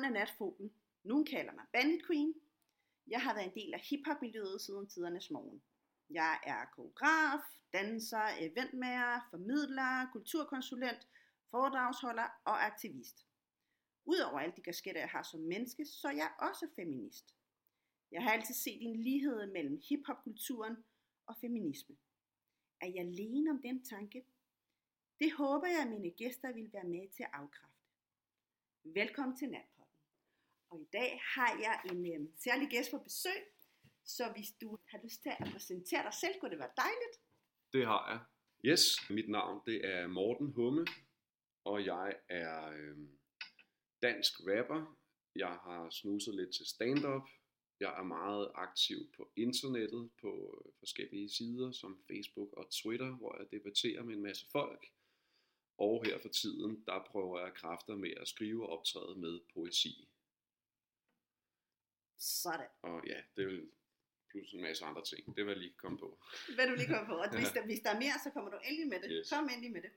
navn er Nat Nogen kalder mig Bandit Queen. Jeg har været en del af hiphop-miljøet siden tidernes morgen. Jeg er koreograf, danser, eventmager, formidler, kulturkonsulent, foredragsholder og aktivist. Udover alle de kasketter, jeg har som menneske, så er jeg også feminist. Jeg har altid set en lighed mellem hiphop-kulturen og feminisme. Er jeg alene om den tanke? Det håber jeg, at mine gæster vil være med til at afkræfte. Velkommen til nat. Og i dag har jeg en øh, særlig gæst på besøg, så hvis du har lyst til at præsentere dig selv, kunne det være dejligt. Det har jeg. Yes, mit navn det er Morten Humme, og jeg er øh, dansk rapper. Jeg har snuset lidt til stand-up. Jeg er meget aktiv på internettet på øh, forskellige sider som Facebook og Twitter, hvor jeg debatterer med en masse folk. Og her for tiden, der prøver jeg kræfter med at skrive og optræde med poesi. Sådan. Og ja, det vel plus en masse andre ting. Det vil jeg lige komme på. Hvad du lige kommer på. Og hvis der, hvis der er mere, så kommer du endelig med det. Yes. Kom endelig med det.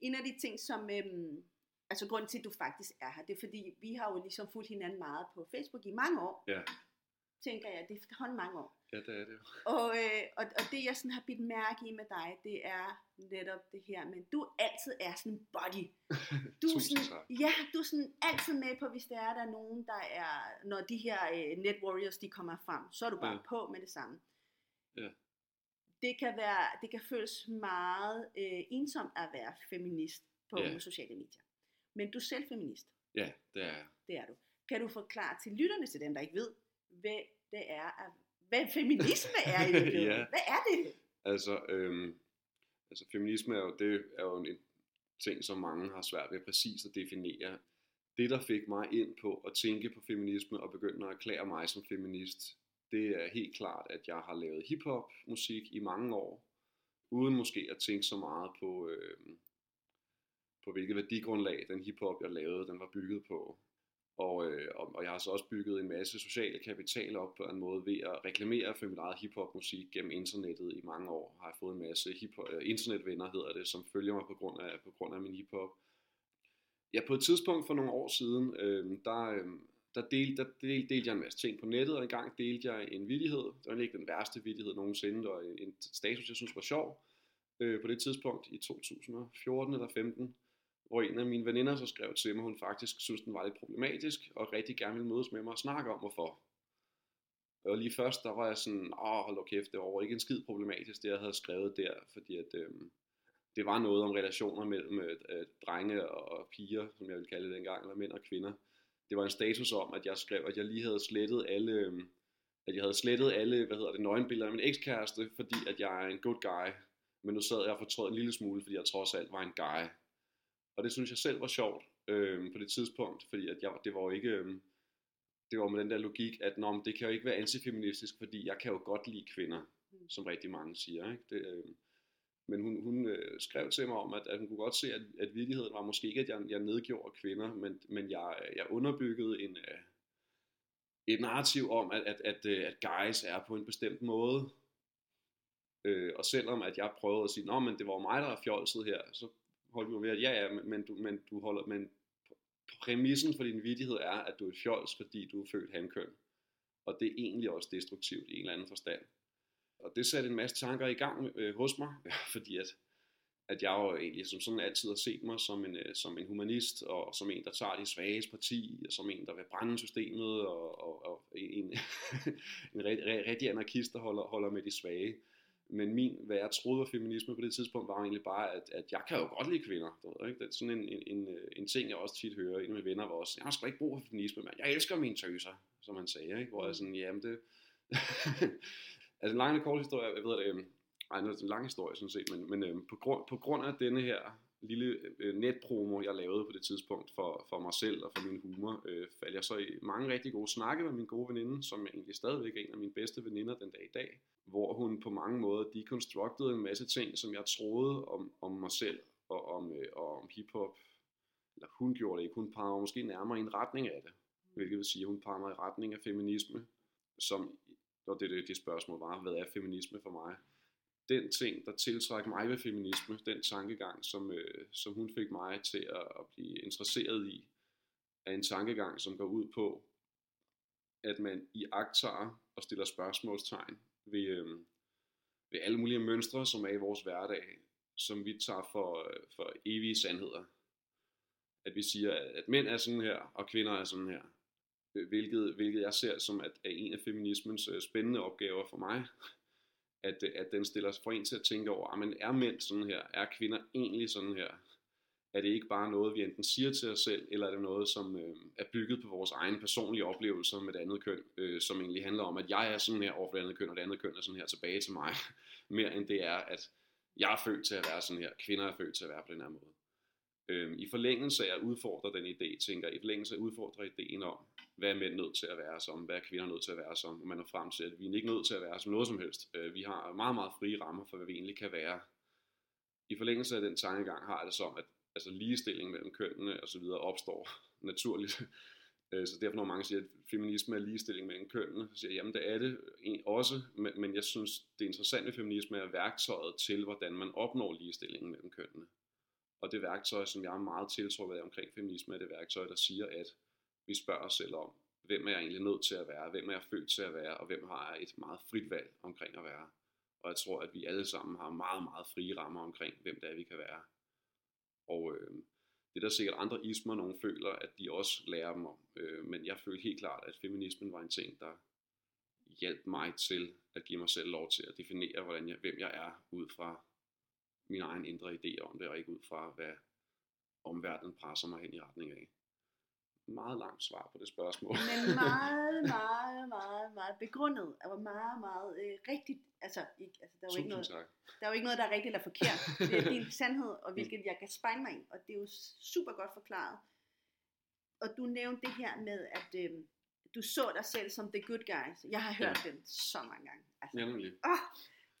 En af de ting, som... Øhm, altså grund til, at du faktisk er her, det er fordi, vi har jo ligesom fulgt hinanden meget på Facebook i mange år. Ja, Tænker jeg, det er efterhånden mange år. ja det er det jo. Og, øh, og, og det jeg sådan har bidt mærke i med dig, det er netop det her, men du altid er sådan en body. Du er sådan, ja, du er sådan altid med på, hvis der er der er nogen, der er, når de her øh, net warriors, de kommer frem, så er du bare Ja. på med det samme. Ja. Det kan, være, det kan føles meget øh, ensomt at være feminist på Ja. sociale medier. Men du er selv feminist, Ja, det er jeg. det er du. Kan du forklare til lytterne, til dem der ikke ved, hvad det er, hvad feminisme er i virkeligheden? Ja. Hvad er det? Altså, øhm, altså feminisme er jo, det er jo en ting, som mange har svært ved præcis at definere. Det, der fik mig ind på at tænke på feminisme og begynde at erklære mig som feminist, det er helt klart, at jeg har lavet hiphop musik i mange år, uden måske at tænke så meget på, øhm, på hvilket værdigrundlag den hiphop, jeg lavede, den var bygget på. Og, øh, og, og jeg har så også bygget en masse social kapital op på en måde ved at reklamere for mit eget hiphop-musik gennem internettet i mange år. Har jeg fået en masse hiphop, øh, internetvenner, hedder det, som følger mig på grund af, på grund af min hiphop. Ja, på et tidspunkt for nogle år siden, øh, der, øh, der, delte, der delte, delte jeg en masse ting på nettet, og engang delte jeg en vidighed. Det var ikke den værste vidighed nogensinde, og en status, jeg synes var sjov. Øh, på det tidspunkt i 2014 eller 15 hvor en af mine veninder så skrev til mig, hun faktisk synes, den var lidt problematisk, og rigtig gerne ville mødes med mig og snakke om, hvorfor. Og lige først, der var jeg sådan, åh, hold op kæft, det var ikke en skid problematisk, det jeg havde skrevet der, fordi at, øh, det var noget om relationer mellem øh, øh drenge og piger, som jeg ville kalde det dengang, eller mænd og kvinder. Det var en status om, at jeg skrev, at jeg lige havde slettet alle, øh, at jeg havde slettet alle, hvad hedder det, nøgenbilleder af min ekskæreste, fordi at jeg er en good guy. Men nu sad jeg og fortrød en lille smule, fordi jeg trods alt var en guy. Og det synes jeg selv var sjovt øh, på det tidspunkt, fordi at jeg, det var jo ikke, øh, det var med den der logik, at Nå, det kan jo ikke være antifeministisk, fordi jeg kan jo godt lide kvinder, Mm. som rigtig mange siger. Ikke? Det, øh, men hun, hun øh, skrev til mig om, at, at hun kunne godt se, at, at virkeligheden var måske ikke, at jeg, jeg nedgjorde kvinder, men, men jeg, jeg underbyggede en, øh, et narrativ om, at, at, at, øh, at guys er på en bestemt måde. Øh, og selvom at jeg prøvede at sige, men det var mig, der er fjolset her, så holdt mig ved, at ja, ja, men, du, men du holder, men præmissen for din vidighed er, at du er fjols, fordi du er født handkøn. Og det er egentlig også destruktivt i en eller anden forstand. Og det satte en masse tanker i gang øh, hos mig, fordi at, at jeg jo egentlig som sådan altid har set mig som en, øh, som en humanist, og som en, der tager de svages parti, og som en, der vil brænde systemet, og, og, og en, en rigtig, rigtig anarkist, der holder, holder med de svage. Men min, hvad jeg troede var feminisme på det tidspunkt, var egentlig bare, at, at jeg kan jo godt lide kvinder. Du ved, ikke? Det er sådan en, en, en, en ting, jeg også tit hører. En af mine venner var også, jeg har sgu ikke brug for feminisme, men jeg elsker mine tøser, som man sagde. Ikke? Hvor jeg sådan, jamen det... altså en lang og kort historie, jeg ved det, øhm, ej, det er en lang historie sådan set, men, men øhm, på, grund, på grund af denne her lille øh, netpromo, jeg lavede på det tidspunkt for, for mig selv og for min humor, øh, faldt jeg så i mange rigtig gode snakke med min gode veninde, som jeg egentlig stadigvæk er en af mine bedste veninder den dag i dag, hvor hun på mange måder deconstructed en masse ting, som jeg troede om, om mig selv og om, øh, og om hiphop. Eller hun gjorde det ikke, hun pegede mig måske nærmere i en retning af det, hvilket vil sige, at hun pegede mig i retning af feminisme, som, og det, det, det spørgsmål var, hvad er feminisme for mig? Den ting, der tiltrækker mig ved feminisme, den tankegang, som, øh, som hun fik mig til at, at blive interesseret i, er en tankegang, som går ud på, at man i agtager og stiller spørgsmålstegn ved, øh, ved alle mulige mønstre, som er i vores hverdag, som vi tager for, øh, for evige sandheder. At vi siger, at mænd er sådan her, og kvinder er sådan her. Hvilket, hvilket jeg ser som at er en af feminismens øh, spændende opgaver for mig. At, øh, at den stiller for en til at tænke over, ah, men er mænd sådan her? Er kvinder egentlig sådan her? er det ikke bare noget, vi enten siger til os selv, eller er det noget, som øh, er bygget på vores egen personlige oplevelser med det andet køn, øh, som egentlig handler om, at jeg er sådan her over for det andet køn, og det andet køn er sådan her tilbage til mig, mere end det er, at jeg er født til at være sådan her, kvinder er født til at være på den her måde. Øh, I forlængelse af at udfordre den idé, tænker i forlængelse af at udfordre ideen om, hvad er mænd nødt til at være som, hvad er kvinder nødt til at være som, og man er frem til, at vi er ikke nødt til at være som noget som helst. Øh, vi har meget, meget frie rammer for, hvad vi egentlig kan være. I forlængelse af den tankegang har jeg det som, at altså ligestilling mellem kønnene og så videre opstår naturligt. Øh, så derfor når mange siger, at feminisme er ligestilling mellem kønnene, så siger jeg, jamen det er det også, men jeg synes, det interessante ved feminisme er værktøjet til, hvordan man opnår ligestilling mellem kønnene. Og det værktøj, som jeg er meget tiltrukket af omkring feminisme, er det værktøj, der siger, at vi spørger os selv om, hvem er jeg egentlig nødt til at være, hvem er jeg født til at være, og hvem har jeg et meget frit valg omkring at være. Og jeg tror, at vi alle sammen har meget, meget frie rammer omkring, hvem det er, vi kan være. Og øh, det er der sikkert andre ismer, nogen føler, at de også lærer dem om. Øh, men jeg følte helt klart, at feminismen var en ting, der hjalp mig til at give mig selv lov til at definere, hvordan jeg, hvem jeg er, ud fra min egen indre idé om det, og ikke ud fra, hvad omverdenen presser mig hen i retning af meget langt svar på det spørgsmål. Men meget, meget, meget, meget begrundet. Og var meget, meget øh, rigtigt. Altså, ikke, altså der, er jo ikke noget, tak. der er jo ikke noget, der er rigtigt eller forkert. Det er din sandhed, og hvilket jeg kan spejle mig i. Og det er jo super godt forklaret. Og du nævnte det her med, at øh, du så dig selv som the good guy. Jeg har hørt ja. den så mange gange. Altså, ja, nemlig. Åh,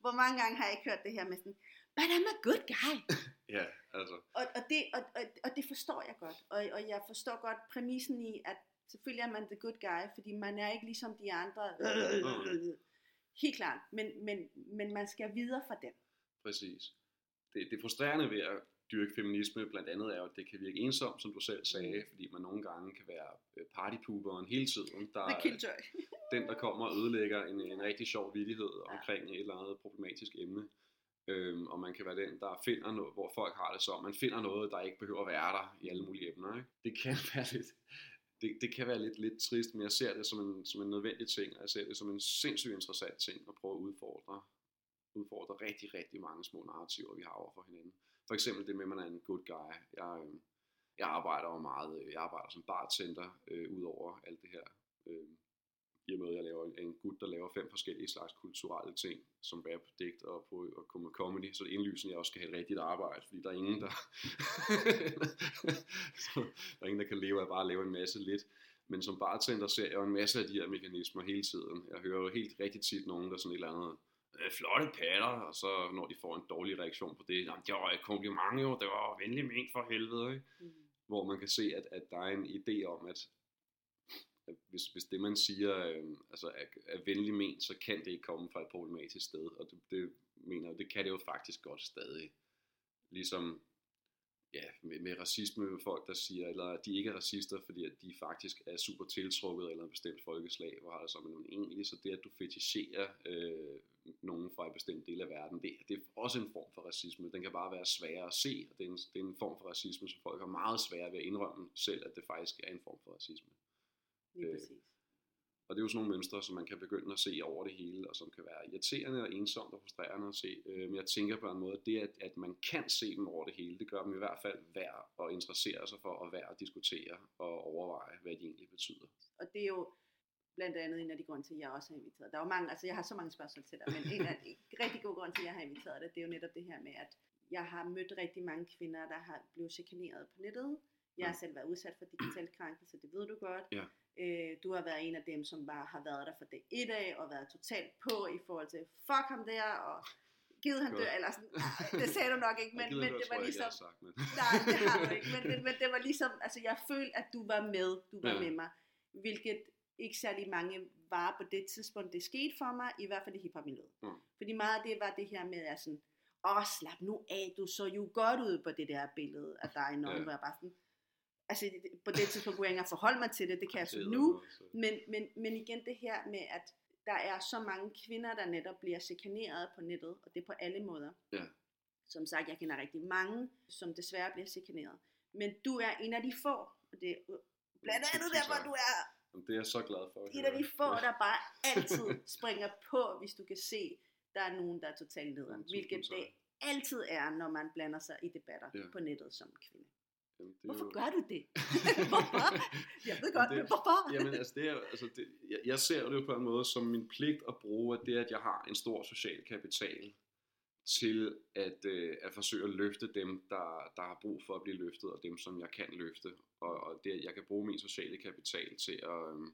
hvor mange gange har jeg ikke hørt det her med sådan, but I'm a good guy. ja, altså. Og, og, det, og, og, og det forstår jeg godt. Og, og jeg forstår godt præmissen i, at selvfølgelig er man the good guy, fordi man er ikke ligesom de andre. Helt klart. Men, men, men man skal videre fra den. Præcis. Det, det frustrerende ved at dyrke feminisme blandt andet er, at det kan virke ensomt, som du selv sagde, mm. fordi man nogle gange kan være øh, partypooperen hele tiden. Der, den, der kommer og ødelægger en, en rigtig sjov vidighed ja. omkring et eller andet problematisk emne. Øhm, og man kan være den, der finder noget, hvor folk har det som, man finder noget, der ikke behøver at være der i alle mulige emner. Ikke? Det kan være lidt, det, det kan være lidt, lidt trist, men jeg ser det som en, som en nødvendig ting, og jeg ser det som en sindssygt interessant ting at prøve at udfordre, udfordre rigtig, rigtig mange små narrativer, vi har over for hinanden. For eksempel det med, at man er en good guy. Jeg, øh, jeg arbejder jo meget, øh, jeg arbejder som bartender, øh, ud over alt det her øh, i og med, at jeg laver en gut, der laver fem forskellige slags kulturelle ting, som rap, digt og, på, og comedy, så det er indlysende, jeg også skal have et rigtigt arbejde, fordi der er ingen, der, der er ingen, der kan leve af bare at lave en masse lidt. Men som bartender ser jeg jo en masse af de her mekanismer hele tiden. Jeg hører jo helt rigtig tit nogen, der sådan et eller andet, øh, flotte patter, og så når de får en dårlig reaktion på det, det var et kompliment jo, det var venlig ment for helvede, ikke? Mm. Hvor man kan se, at, at der er en idé om, at hvis, hvis det man siger øh, altså er, er venlig ment, så kan det ikke komme fra et problematisk sted, og det, det mener det kan det jo faktisk godt stadig. Ligesom ja, med, med racisme med folk, der siger, eller at de ikke er racister, fordi at de faktisk er super tiltrukket eller en bestemt folkeslag, hvor har det så, men egentlig så det, at du fetisherer øh, nogen fra en bestemt del af verden, det, det er også en form for racisme. Den kan bare være sværere at se, og det er en, det er en form for racisme, som folk har meget svært ved at indrømme selv, at det faktisk er en form for racisme. Lige øh, præcis. Og det er jo sådan nogle mønstre, som man kan begynde at se over det hele, og som kan være irriterende og ensomt og frustrerende at se. Øh, men jeg tænker på en måde, at det, at, at man kan se dem over det hele, det gør dem i hvert fald værd at interessere sig for, og værd at diskutere og overveje, hvad de egentlig betyder. Og det er jo blandt andet en af de grunde til, at jeg også har inviteret. Der er jo mange, altså jeg har så mange spørgsmål til dig, men en af de rigtig gode grunde til, at jeg har inviteret dig, det er jo netop det her med, at jeg har mødt rigtig mange kvinder, der har blevet chikaneret på nettet. Jeg har selv været udsat for digital krænkelse, det ved du godt. Ja. Øh, du har været en af dem, som bare har været der for det et af, og været totalt på i forhold til, fuck ham der, og givet han dø, eller sådan, det sagde du nok ikke, men, men det var ligesom, sagt, men. nej, det har du ikke, men, men, men det var ligesom, altså jeg følte, at du var med, du var ja. med mig, hvilket ikke særlig mange var på det tidspunkt, det skete for mig, i hvert fald i hiphop-miljøet. Mm. Fordi meget af det var det her med, at sådan, åh, slap nu af, du så jo godt ud på det der billede af dig, når ja. var bare sådan, altså på det tidspunkt kunne jeg ikke engang forholde mig til det, det kan jeg så nu, men, men, men igen det her med, at der er så mange kvinder, der netop bliver chikaneret på nettet, og det er på alle måder. Ja. Som sagt, jeg kender rigtig mange, som desværre bliver chikaneret. Men du er en af de få, og det er blandt andet Tusind derfor, du er Jamen, det er jeg så glad for. en af de få, Ja. der bare altid springer på, hvis du kan se, der er nogen, der er totalt nederen. Hvilket det altid er, når man blander sig i debatter Ja. på nettet som kvinde. Jamen, det Hvorfor jo- gør du det? hvorfor? Jeg ved godt, Det- men hvorfor? Jamen altså, det er, altså det, jeg, jeg ser det jo på en måde som min pligt at bruge at det, at jeg har en stor social kapital til at, øh, at forsøge at løfte dem, der, der har brug for at blive løftet, og dem, som jeg kan løfte. Og, og det, at jeg kan bruge min sociale kapital til at, øh,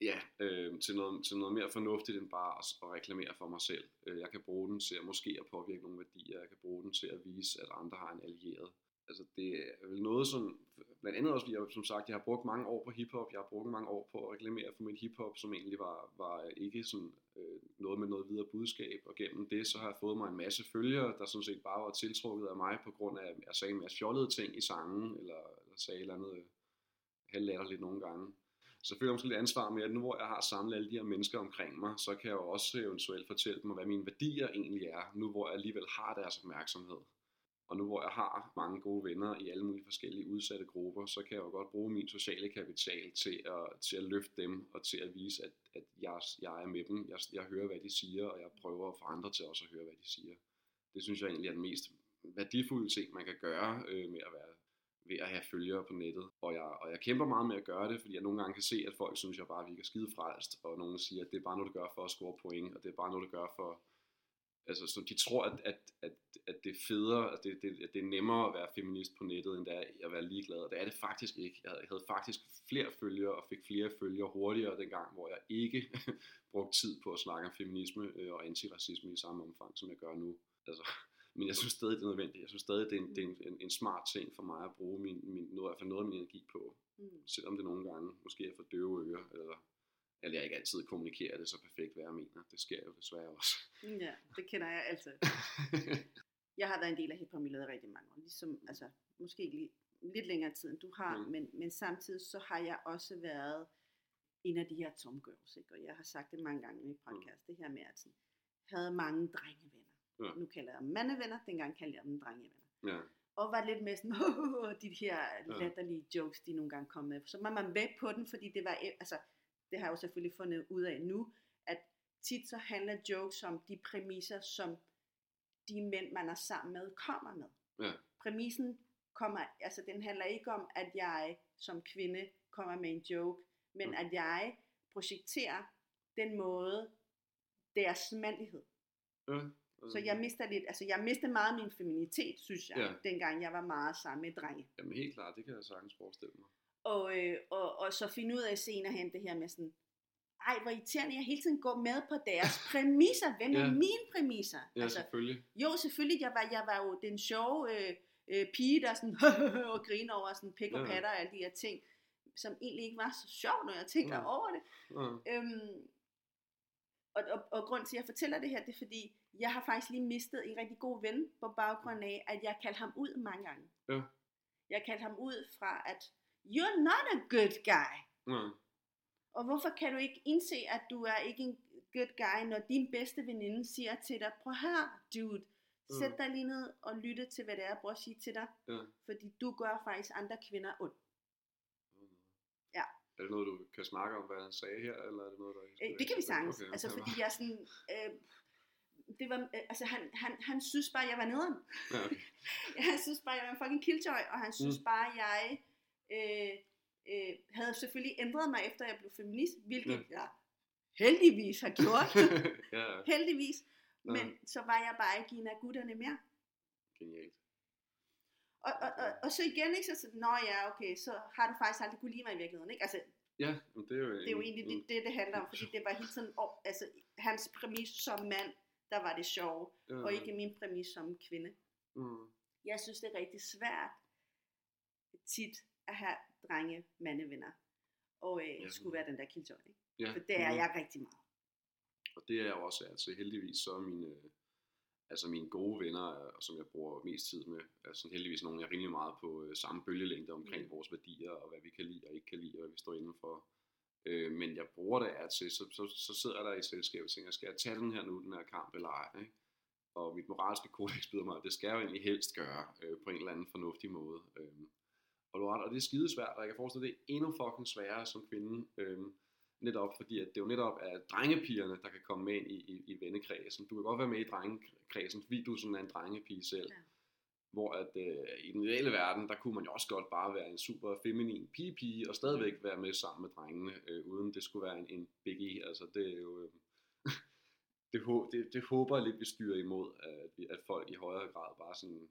ja, øh, til, noget, til noget mere fornuftigt end bare at, at reklamere for mig selv. Øh, Jeg kan bruge den til at måske at påvirke nogle værdier. Jeg kan bruge den til at vise, at andre har en allieret. Altså det er vel noget, som blandt andet også, fordi jeg, som sagt, jeg har brugt mange år på hiphop. Jeg har brugt mange år på at reklamere for mit hiphop, som egentlig var, var ikke sådan øh, noget med noget videre budskab. Og gennem det, så har jeg fået mig en masse følgere, der sådan set bare var tiltrukket af mig på grund af, at jeg sagde en masse fjollede ting i sangen, eller, eller sagde et eller andet øh, halvlatterligt nogle gange. Så føler jeg måske lidt ansvar med, at nu hvor jeg har samlet alle de her mennesker omkring mig, så kan jeg jo også eventuelt fortælle dem, hvad mine værdier egentlig er, nu hvor jeg alligevel har deres opmærksomhed. Og nu hvor jeg har mange gode venner i alle mulige forskellige udsatte grupper, så kan jeg jo godt bruge min sociale kapital til at, til at løfte dem, og til at vise, at, at jeg, jeg er med dem. Jeg, jeg hører, hvad de siger, og jeg prøver at få andre til også at høre, hvad de siger. Det synes jeg egentlig er den mest værdifulde ting, man kan gøre øh, med at være ved at have følgere på nettet. Og jeg, og jeg kæmper meget med at gøre det, fordi jeg nogle gange kan se, at folk synes, at jeg bare virker skide frelst, og nogen siger, at det er bare noget, du gør for at score point, og det er bare noget, du gør for... Altså, så de tror, at, at, at, at det er federe, at det, det, at det er nemmere at være feminist på nettet, end det er at være ligeglad. Og det er det faktisk ikke. Jeg havde, jeg havde faktisk flere følgere, og fik flere følgere hurtigere dengang, hvor jeg ikke brugte tid på at snakke om feminisme øh, og antiracisme i samme omfang, som jeg gør nu. Altså, men jeg synes stadig, det er nødvendigt. Jeg synes stadig, det er en, det er en, en smart ting for mig at bruge min, min, noget, noget af min energi på. Mm. Selvom det nogle gange måske er for døve ører, eller, eller jeg ikke altid kommunikerer det så perfekt, hvad jeg mener. Det sker jo desværre også. Ja, det kender jeg altid. Jeg har været en del af hiphop-miljøet rigtig mange år. Ligesom, altså, måske ikke lige, lidt længere tid, end du har, Mm. mm. men, men samtidig så har jeg også været en af de her tomgirls, ikke? og jeg har sagt det mange gange i min podcast, det her med, at sådan, havde mange drengevenner. Ja. Nu kalder jeg dem mandevenner, dengang kaldte jeg dem drengevenner. ja, Og var lidt med sådan, de her latterlige jokes, de nogle gange kom med. Så var man med på den, fordi det var, altså, det har jeg jo selvfølgelig fundet ud af nu, at tit så handler jokes om de præmisser, som de mænd, man er sammen med, kommer med. Ja. Præmissen kommer, altså den handler ikke om, at jeg som kvinde kommer med en joke, men Mm. at jeg projekterer den måde, deres mandlighed. ja. Så jeg mister lidt, altså jeg mistede meget min feminitet, synes jeg, Ja. ja. dengang jeg var meget sammen med drenge. Jamen helt klart, det kan jeg sagtens forestille mig. Og, øh, og, og så finde ud af senere hen det her med sådan, ej hvor irriterende, jeg hele tiden går med på deres præmisser. Hvem er Ja. mine præmisser? Ja, altså, selvfølgelig. jo, selvfølgelig, jeg var, jeg var jo den sjove øh, øh, pige, der sådan og griner over sådan pik og Ja. patter og alle de her ting, som egentlig ikke var så sjovt, når jeg tænker Ja. over det. Ja. Øhm, og, og, og grund til, at jeg fortæller det her, det er fordi, jeg har faktisk lige mistet en rigtig god ven, på baggrund af, at jeg kaldte ham ud mange gange. Ja. Jeg kaldte ham ud fra, at you're not a good guy. Ja. Og hvorfor kan du ikke indse, at du er ikke en good guy, når din bedste veninde siger til dig, prøv her, dude, sæt Mm. dig lige ned og lytte til, hvad det er, bror siger til dig, Ja. fordi du gør faktisk andre kvinder ondt. Ja. Er det noget, du kan snakke om, hvad han sagde her, eller er det noget, der Øh, det kan vi sagtens, Okay, altså fordi jeg sådan, øh, det var, øh, altså han, han, han synes bare, jeg var nederen. Ja, okay. Han synes bare, jeg var en fucking killjoy, og han synes Mm. mm. bare, jeg øh, øh, havde selvfølgelig ændret mig, efter jeg blev feminist, hvilket Ja. jeg heldigvis har gjort. ja, heldigvis. Ja. Men så var jeg bare ikke en af gutterne mere. genialt. Og, og, og, og så igen, ikke, så sådan, nå ja, okay, så har du faktisk aldrig kunne lide mig i virkeligheden, ikke? Altså, Ja, men det er jo, det er jo egentlig det, det, det handler om, fordi det var hele tiden, oh, altså, hans præmis som mand, der var det sjove, ja, og ikke min præmis som kvinde. Mm. Jeg synes, det er rigtig svært tit at have drenge mandevenner, og øh, Ja. skulle være den der killjoy, ikke? Ja, For det er mm. jeg rigtig meget. Og det er jeg også altså heldigvis så er mine, altså mine gode venner, øh, som jeg bruger mest tid med, er sådan heldigvis nogle, jeg er rimelig meget på øh, samme bølgelængde omkring Mm. vores værdier, og hvad vi kan lide og ikke kan lide, og hvad vi står inden for. Øh, men jeg bruger det af til, så, så, så sidder jeg der i selskabet og tænker, skal jeg tage den her nu, den her kamp eller ej? Ikke? Og mit moralske kodex byder mig, at det skal jeg jo egentlig helst gøre øh, på en eller anden fornuftig måde. Øh, og, du har ret, og det er skidesvært, og jeg kan forestille, at det er endnu fucking sværere som kvinde, øh, netop fordi, at det er jo netop er drengepigerne, der kan komme med ind i, i, i vennekredsen. Du kan godt være med i drengekredsen, fordi du sådan er en drengepige selv. Ja. Hvor at øh, i den reelle verden, der kunne man jo også godt bare være en super feminin pige-pige, og stadigvæk være med sammen med drengene, øh, uden det skulle være en, en biggie. Altså det er jo... Øh, det, det, det håber jeg lidt, vi styrer imod, at, vi, at folk i højere grad bare sådan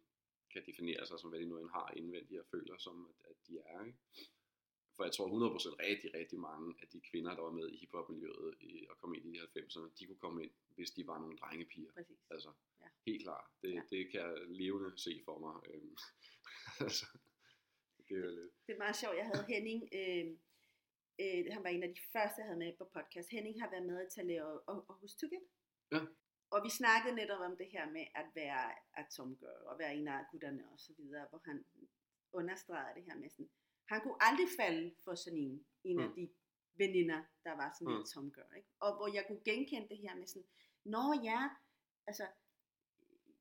kan definere sig som, hvad de nu end har indvendigt og føler som, at, at de er. Ikke? For jeg tror 100% rigtig, rigtig mange af de kvinder, der var med i hiphop-miljøet i, og kom ind i de 90'erne, de kunne komme ind, hvis de var nogle drengepiger. Præcis. Altså, Ja. helt klart. Det, Ja. det kan jeg levende se for mig. Øhm, altså, det er lidt... Det er meget sjovt. Jeg havde Henning, øh, øh, han var en af de første, jeg havde med på podcast. Henning har været med til at lave Aarhus Tugget. Ja. Og vi snakkede netop om det her med at være atomgirl, og være en af gutterne og så videre, hvor han understregede det her med sådan, han kunne aldrig falde for sådan en, en af Mm. de veninder, der var sådan en Mm. atomgirl. Ikke? Og hvor jeg kunne genkende det her med sådan, nå ja, altså,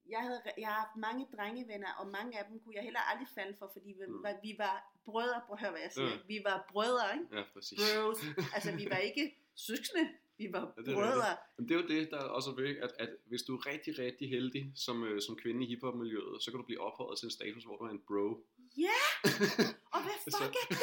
jeg, havde, jeg har haft mange drengevenner, og mange af dem kunne jeg heller aldrig falde for, fordi vi, Mm. mm. vi var brødre, prøv at høre, hvad jeg siger, Ja. vi var brødre, ikke? Ja, præcis. Bros. Altså, vi var ikke søskende, vi var Ja, det brødre. Men det er jo det, der er også er vigtigt, at, at hvis du er rigtig, rigtig heldig som, øh, som kvinde i hiphop-miljøet, så kan du blive ophøjet til en status, hvor du er en bro. Ja, og hvad Så- fuck er det?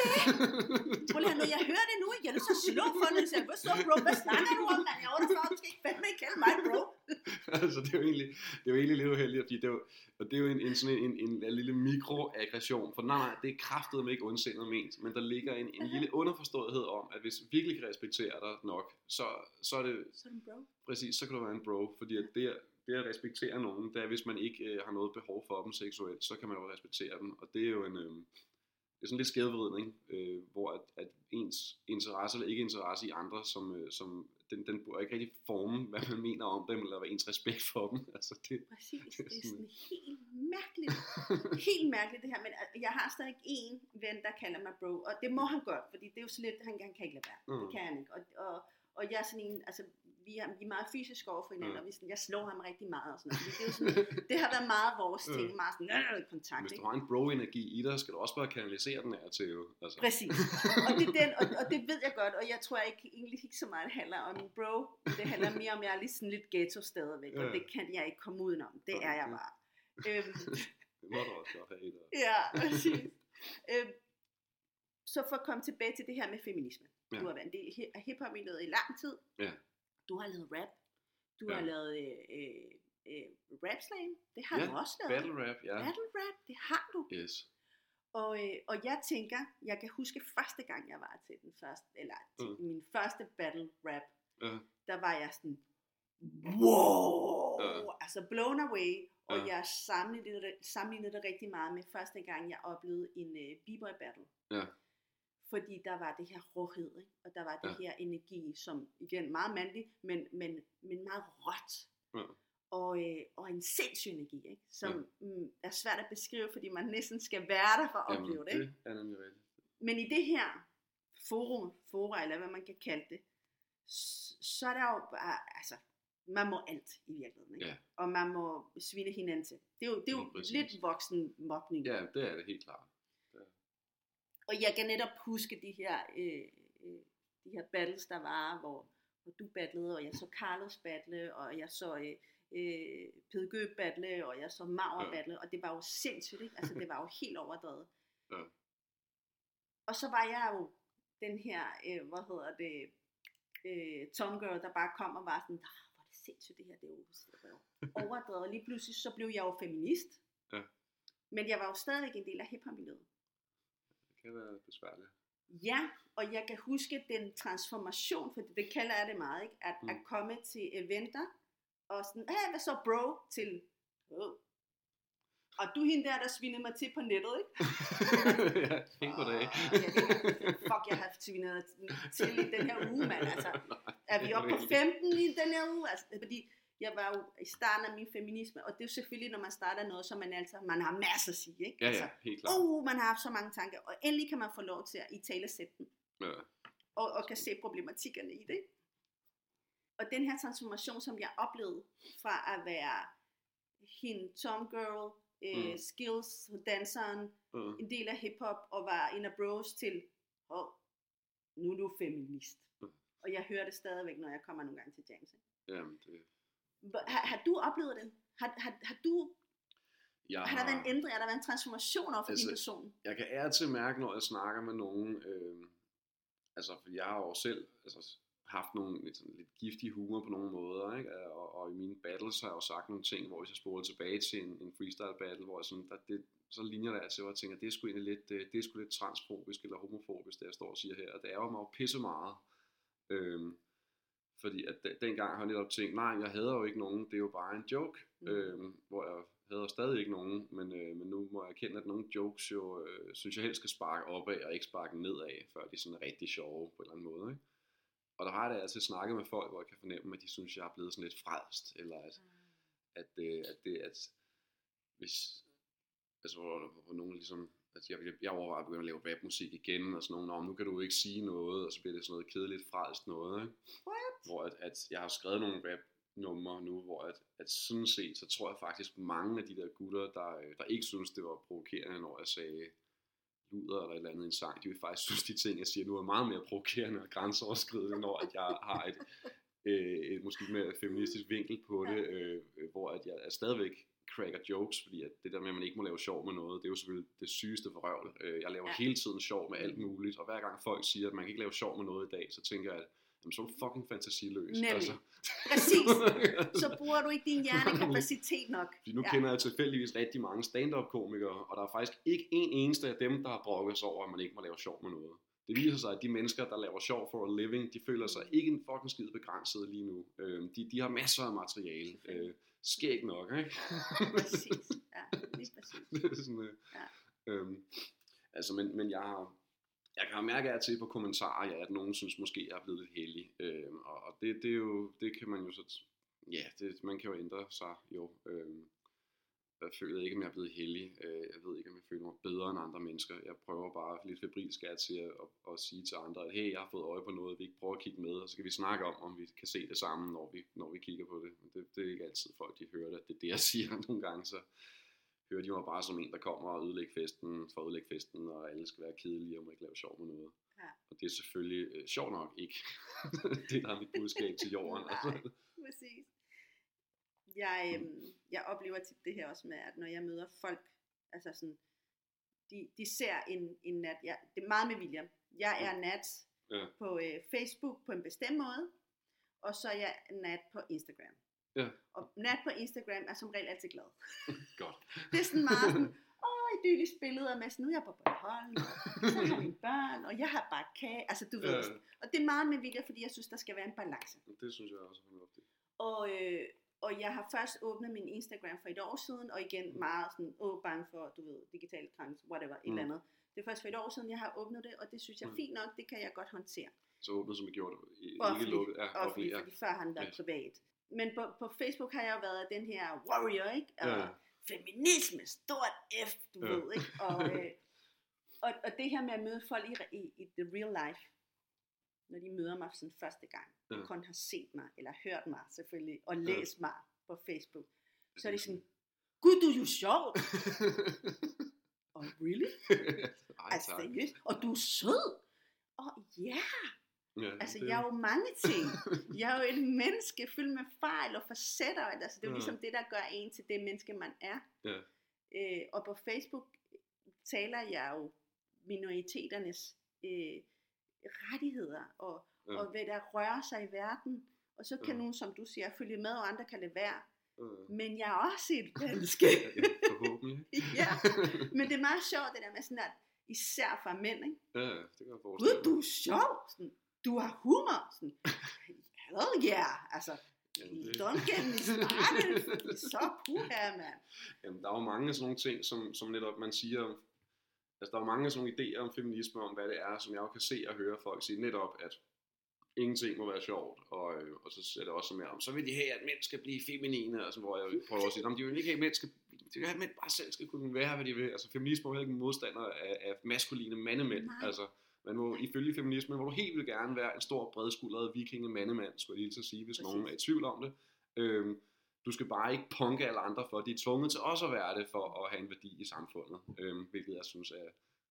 Prøv lige når jeg hører det nu, jeg er nødt til at slå for det, så jeg, så bro, hvad snakker du om, mand? Jeg er 48, du skal ikke fandme ikke kalde mig bro. altså, det er jo egentlig, det er jo egentlig lidt uheldigt, fordi det er jo, og det er jo en, en, sådan en, en, en lille mikroaggression, for nej, nej, det er kraftedeme ikke ondsindet ment, men der ligger en, en lille underforståethed om, at hvis vi virkelig kan respektere dig nok, så, så er det Så er du en bro. præcis, så kan du være en bro, fordi at det, det at respektere nogen, det er, hvis man ikke øh, har noget behov for dem seksuelt, så kan man jo respektere dem, og det er jo en, øh, det er sådan lidt skævvridning, øh, hvor at, at ens interesse eller ikke interesse i andre, som, øh, som den, den burde ikke rigtig forme, hvad man mener om dem, eller hvad ens respekt for dem. Altså det, Præcis, Det er det er sådan- sådan helt mærkeligt. Helt mærkeligt det her, men øh, jeg har stadig en ven, der kalder mig bro, og det må han godt, fordi det er jo så lidt, han, han kan ikke lade være. Mm. Det kan han ikke. Og, og, og jeg er sådan en, altså, vi er, vi er meget fysisk over for hinanden, Mm. og vi sådan, jeg slår ham rigtig meget og sådan noget. Det, er jo sådan, det har været meget vores ting, Mm. meget sådan, øh, kontakt. hvis du har en bro-energi i dig, skal du også bare kanalisere den af til jo. Altså. Præcis. Og det, den, og, og det ved jeg godt, og jeg tror ikke, egentlig ikke så meget handler om en bro. Det handler mere om, jeg er lidt sådan lidt ghetto stadigvæk, og Ja. det kan jeg ikke komme udenom. Det er jeg Okay. bare. Øhm, Det må du også godt have i dig. ja, præcis. Øhm, så for at komme tilbage til det her med feminisme. Du Ja. har været en del af hiphop-miljøet i lang tid. Ja. Du har lavet rap. Du Ja. har lavet øh, øh, øh, rap slam. Det har Ja, du også lavet. Battle rap, ja. Battle rap, det har du. Yes. Og, øh, og jeg tænker, jeg kan huske første gang, jeg var til den første, eller til Mm. min første battle rap, Ja. der var jeg sådan, wow, Ja. altså blown away, og Ja. jeg sammenlignede det, sammenlignede det rigtig meget med første gang, jeg oplevede en uh, b-boy battle. Ja. Fordi der var det her råhed, ikke? og der var det Ja. her energi, som igen meget mandlig, men, men, men meget råt. Ja. Og, øh, og en sindssyg energi, ikke? som mm, er svært at beskrive, fordi man næsten skal være der for at opleve det. Ikke? det er nemlig rigtigt. Men i det her forum, fora, eller hvad man kan kalde det, så er der jo bare, altså, man må alt i virkeligheden, ikke? Ja. Og man må svine hinanden til. Det er jo, det er jo lidt voksen mobning. Ja, det er det helt klart. Og jeg kan netop huske de her, øh, øh, de her battles, der var, hvor, hvor du battlede, og jeg så Carlos battle, og jeg så øh, øh, Pede Gøb battle, og jeg så Mauer Ja. battle, og det var jo sindssygt, ikke? Altså, det var jo helt overdrevet. Ja. Og så var jeg jo den her, øh, hvad hedder det, øh, Tom Girl, der bare kom og var sådan, "Ah, hvor er det sindssygt det her, det er jo, er overdrevet. Lige pludselig så blev jeg jo feminist. Ja. Men jeg var jo stadigvæk en del af hiphop-miljøet. Kan være besværligt. Ja, og jeg kan huske den transformation, for det kalder jeg det meget, ikke? At, mm. At komme til eventer, og sådan, hey, hvad så bro, til, oh. og du er hende der, der svinede mig til på nettet, ikke? ja, helt på dag. Ikke, fuck, jeg har svinet til i den her uge, mand, altså. Er vi oppe på 15 i den her uge? Altså, fordi jeg var jo i starten af min feminisme, og det er jo selvfølgelig, når man starter noget, så man altså, man har masser at sige, ikke? Ja, altså, ja, helt klart. oh, man har haft så mange tanker, og endelig kan man få lov til at i tale sætte dem, Ja. og, og kan se problematikkerne i det. Og den her transformation, som jeg oplevede fra at være hende tomgirl, øh, Mm. skills, danseren, Mm. en del af hiphop, og var en af bros til, oh, nu er du feminist. Mm. Og jeg hører det stadigvæk, når jeg kommer nogle gange til James. ikke? Jamen, det, Har, har du oplevet det? Har, har, har du, jeg har der været en ændring? Har der været en transformation over for Altså, din person? jeg kan til mærke, når jeg snakker med nogen, øh, altså for jeg har jo selv altså, haft nogle lidt, sådan, lidt giftige humor på nogle måder, ikke? Og, og, i mine battles har jeg jo sagt nogle ting, hvor hvis jeg spoler tilbage til en, en freestyle battle, hvor jeg sådan, der, det, så ligner der til, hvor jeg tænker, det er sgu egentlig lidt, det, det er sgu lidt transfobisk eller homofobisk, det jeg står og siger her, og det ærger mig jo pisse meget. Øh, fordi at de- dengang har jeg netop tænkt, nej, jeg hader jo ikke nogen, det er jo bare en joke. Mm. Mm. Øhm, hvor jeg hader stadig ikke nogen, men, øh, men nu må jeg erkende, at nogle jokes jo, øh, synes jeg helst skal sparke opad, og ikke sparke nedad, før de er sådan rigtig sjove på en eller anden måde. Ikke? Og der har jeg da altid snakket med folk, hvor jeg kan fornemme, at de synes, jeg er blevet sådan lidt frelst, eller at, at, øh, at det, at hvis, altså hvor, hvor nogen ligesom, at jeg, jeg overvejer at begynde at lave rapmusik igen, og sådan nogen, "Nå, nu kan du ikke sige noget, og så bliver det sådan noget kedeligt frelst noget, ikke? What? hvor at, at jeg har skrevet nogle rap numre nu, hvor at, at sådan set, så tror jeg faktisk mange af de der gutter, der, øh, der ikke synes, det var provokerende, når jeg sagde luder eller et eller andet i en sang, de vil faktisk synes, de ting, jeg siger nu, er meget mere provokerende og grænseoverskridende, når at jeg har et, øh, et måske mere feministisk vinkel på det, øh, øh, hvor at jeg er stadigvæk cracker jokes, fordi at det der med, at man ikke må lave sjov med noget, det er jo selvfølgelig det sygeste for røvl. Øh, Jeg laver Ja. hele tiden sjov med alt muligt, og hver gang folk siger, at man kan ikke lave sjov med noget i dag, så tænker jeg, at jamen, så er du fucking fantasiløs. Altså. Nemlig. Præcis. Så bruger du ikke din hjernekapacitet nok. Fordi nu ja. kender jeg tilfældigvis rigtig mange stand-up-komikere, og der er faktisk ikke en eneste af dem, der har brokket sig over, at man ikke må lave sjov med noget. Det viser sig, at de mennesker, der laver sjov for a living, de føler sig ikke en fucking skid begrænset lige nu. Øh, de, de har masser af materiale. Øh, skæg nok, ikke? Præcis. Ja, lige præcis. det er sådan, øh, Ja. øhm, altså, men, men jeg har, jeg kan mærke af til på kommentarer, ja, at nogen synes måske, jeg er blevet lidt heldig. Øhm, og og det, det, er jo, det kan man jo så, ja, det, man kan jo ændre sig jo. Øhm, jeg føler ikke, om jeg er blevet heldig. Øh, jeg ved ikke, om jeg føler mig bedre end andre mennesker. Jeg prøver bare lidt febrilsk at, til at, at, sige til andre, at hey, jeg har fået øje på noget, vi ikke prøver at kigge med, og så kan vi snakke om, om vi kan se det sammen, når vi, når vi kigger på det. Men det, det er ikke altid folk, de hører det. Det er det, jeg siger nogle gange, så hører de mig bare som en, der kommer og ødelægger festen, for ødelægge festen, og alle skal være kedelige og må ikke lave sjov med noget. Ja. Og det er selvfølgelig øh, sjovt nok ikke. det der er mit budskab til jorden. Nej. Præcis. Jeg, øhm, jeg oplever tit det her også med, at når jeg møder folk, altså sådan, de, de ser en, en nat, jeg, det er meget med William, jeg er nat Ja. på øh, Facebook på en bestemt måde, og så er jeg nat på Instagram. Ja. Og nat på Instagram er som regel altid glad. Godt. Det er sådan meget sådan, åh, idyllisk billeder med sådan, nu er jeg på Bornholm, og så har mine børn, og jeg har bare kage, altså du ved, Ja. og det er meget med vilje, fordi jeg synes, der skal være en balance. Det synes jeg også er fornuftigt. Og, øh, og jeg har først åbnet min Instagram for et år siden, og igen meget sådan, åh, bange for, du ved, digital krans, whatever, et Mm. eller andet. Det er først for et år siden, jeg har åbnet det, og det synes jeg Mm. fint nok, det kan jeg godt håndtere. Så åbnet, som jeg gjorde det. i- Ikke Offentligt. lukket. Ja, Offentligt, offentligt, ja. fordi før den været Ja. privat. Men på, på Facebook har jeg jo været den her warrior, ikke? Og Ja. feminisme, stort F, du Ja. ved, ikke? Og, øh, og, og det her med at møde folk i, i, i the real life, når de møder mig sådan første gang, Ja. og kun har set mig, eller hørt mig selvfølgelig, og læst mig på Facebook, så er de sådan, gud, du er jo sjov. Og really? Ej, Altså, seriøst? Og du er sød. Og ja, Ja, altså det- jeg er jo mange ting. Jeg er jo et menneske fyldt med fejl og facetter. Altså, det er jo Ja. ligesom det, der gør en til det menneske, man er. Ja. Øh, og på Facebook taler jeg jo minoriteternes øh, rettigheder og, Ja. og hvad der rører sig i verden. Og så kan Ja. nogen, som du siger, følge med, og andre kan lade være. Øh, Men jeg er også et menneske. ja, Forhåbentlig. ja. Men det er meget sjovt, det der med sådan, at især fra mænd, ikke? Ja, det kan jeg Gud, forestille du mig. er sjov. Sådan, du har humor. Sådan, hell yeah. Altså, Jamen, det- don't get me started. Så puha, mand. Jamen, der er jo mange af sådan nogle ting, som, som netop man siger, altså der er jo mange af sådan nogle idéer om feminisme, om hvad det er, som jeg jo kan se og høre folk sige netop, at ingenting må være sjovt, og, øh, og så er det også mere om, så vil de have, at mænd skal blive feminine, altså, hvor jeg prøver at sige, om de vil ikke have, at mænd skal, de vil have, at mænd bare selv skal kunne være, hvad de vil. Altså feminisme er jo ikke en modstander af, af maskuline mandemænd. Nej. Altså, man må ifølge feminismen, hvor du helt vil gerne være en stor, bredskuldret vikinge mandemand, skulle jeg lige at sige, hvis Præcis. nogen er i tvivl om det. Øhm, du skal bare ikke punke alle andre for, de er tvunget til også at være det, for at have en værdi i samfundet, øhm, hvilket jeg synes er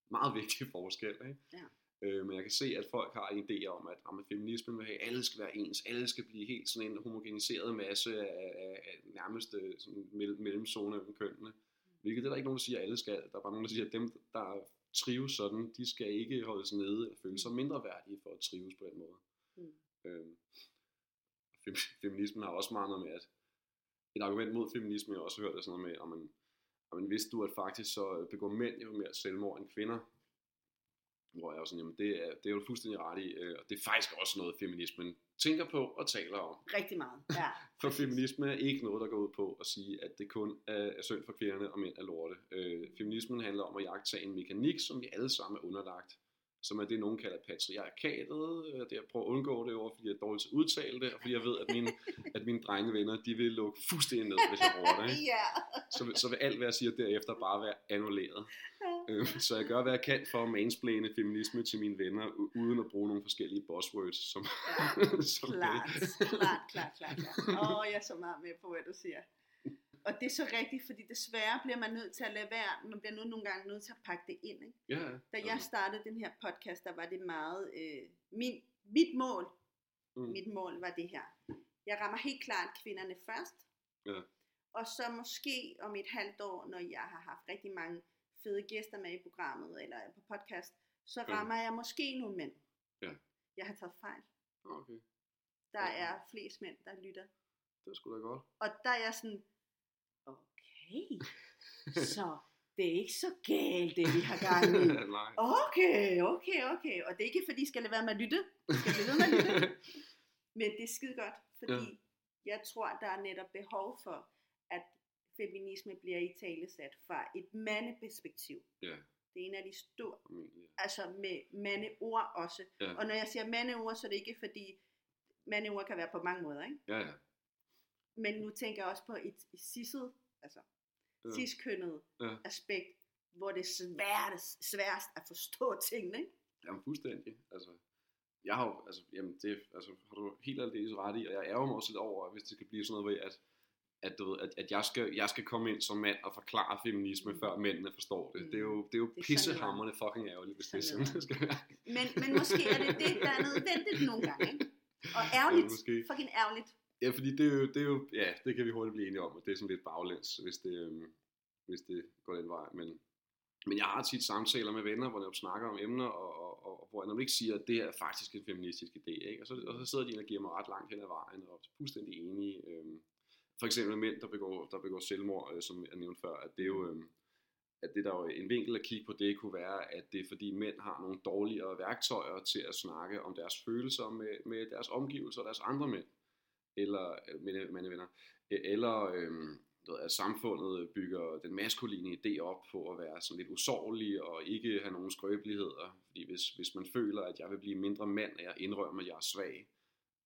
meget vigtig forskel. Ikke? Ja. Øh, men jeg kan se, at folk har en idé om, at, at feminismen vil have, at alle skal være ens, alle skal blive helt sådan en homogeniseret masse af, af, af nærmest øh, sådan mell- mellemzone mellem kønnene. Hvilket det er der ikke nogen, der siger, at alle skal. Der er bare nogen, der siger, at dem, der trives sådan, de skal ikke holdes nede eller føle sig mindre værdige for at trives på den måde. Mm. Øhm, fem- feminismen har også meget noget med, at et argument mod feminisme, jeg også hørt, er sådan noget med, om man, om man vidste du, at faktisk så begår mænd jo mere selvmord end kvinder. Hvor jeg er sådan, jamen det er, det er jo fuldstændig ret i, øh, og det er faktisk også noget, feminismen tænker på og taler om. Rigtig meget, ja. For feminisme er ikke noget, der går ud på at sige, at det kun er, er synd for kvinderne og mænd er lorte. Øh, feminismen handler om at jagtage en mekanik, som vi alle sammen er underlagt, som er det, nogen kalder patriarkatet. Øh, Det er at undgå det over, fordi jeg er dårlig til at udtale det, og fordi jeg ved, at mine, at mine drengevenner, de vil lukke fuldstændig ned, hvis jeg bruger det. Ikke? ja. Så, vil- så vil alt, hvad jeg siger derefter, bare være annulleret. Øh, Så jeg gør, hvad jeg kan for at mansplane feminisme til mine venner, uden at bruge nogle forskellige buzzwords, som, ja. som Klart, klart, klart, klart, klart. Åh, jeg er så meget med på, hvad du siger. Og det er så rigtigt, fordi desværre bliver man nødt til at lade være, man bliver nu nogle gange nødt til at pakke det ind. Ikke? Ja, Da jeg startede den her podcast, der var det meget, øh, min, mit mål, Mm. mit mål var det her. Jeg rammer helt klart kvinderne først, Ja. og så måske om et halvt år, når jeg har haft rigtig mange fede gæster med i programmet, eller på podcast, så Ja. rammer jeg måske nogle mænd. Ja. Jeg har taget fejl. okay. Der Ja. er flest mænd, der lytter. Det er sgu da godt. Og der er jeg sådan, okay, så det er ikke så galt, det vi har gang i. Okay, okay, okay. Og det er ikke, fordi skal lade være med at lytte. Skal blive ved med at lytte. Men det er skide godt, fordi ja. jeg tror, der er netop behov for, at feminisme bliver i talesat fra et mandeperspektiv. Ja. Det er en af de store, altså med mandeord også. Ja. Og når jeg siger mandeord, så er det ikke fordi, mandeord kan være på mange måder, ikke? Ja, ja. Men nu tænker jeg også på et, et sisset, altså Ja. ja. ciskønnet Ja. ja. aspekt, hvor det er sværest, sværest at forstå tingene, ikke? Jamen fuldstændig. Altså, jeg har jo, altså, jamen det, altså, har du helt aldeles ret i, og jeg ærger mig også lidt over, hvis det skal blive sådan noget ved, at, at, du ved, at, at jeg, skal, jeg skal komme ind som mand og forklare feminisme, Mm. før mændene forstår det. Mm. Det er jo, det er jo Det er pissehammerende fucking ærgerligt, hvis det er Sådan det skal være. Men, men måske er det det, der er nødvendigt nogle gange, ikke? Og Ja, ærgerligt, måske. fucking ærgerligt. Ja, fordi det er, jo, det er jo, ja, det kan vi hurtigt blive enige om, og det er sådan lidt baglæns, hvis det, øhm, hvis det går den vej. Men, men jeg har tit samtaler med venner, hvor jeg snakker om emner, og, og, og, og hvor jeg nemlig ikke siger, at det er faktisk en feministisk idé. Ikke? Og, så, og så sidder de og giver mig ret langt hen ad vejen, og er fuldstændig enige. Øhm, for eksempel mænd, der begår, der begår selvmord, øh, som jeg nævnte før, at det er jo... Øhm, at det der er jo en vinkel at kigge på det kunne være, at det er fordi mænd har nogle dårligere værktøjer til at snakke om deres følelser med, med deres omgivelser og deres andre mænd, eller øh, mænd, mandvenner, Øh, eller øhm, ved, at samfundet bygger den maskuline idé op på at være sådan lidt usårlig og ikke have nogen skrøbeligheder, fordi hvis, hvis man føler, at jeg vil blive mindre mand, og jeg indrømmer, at jeg er svag,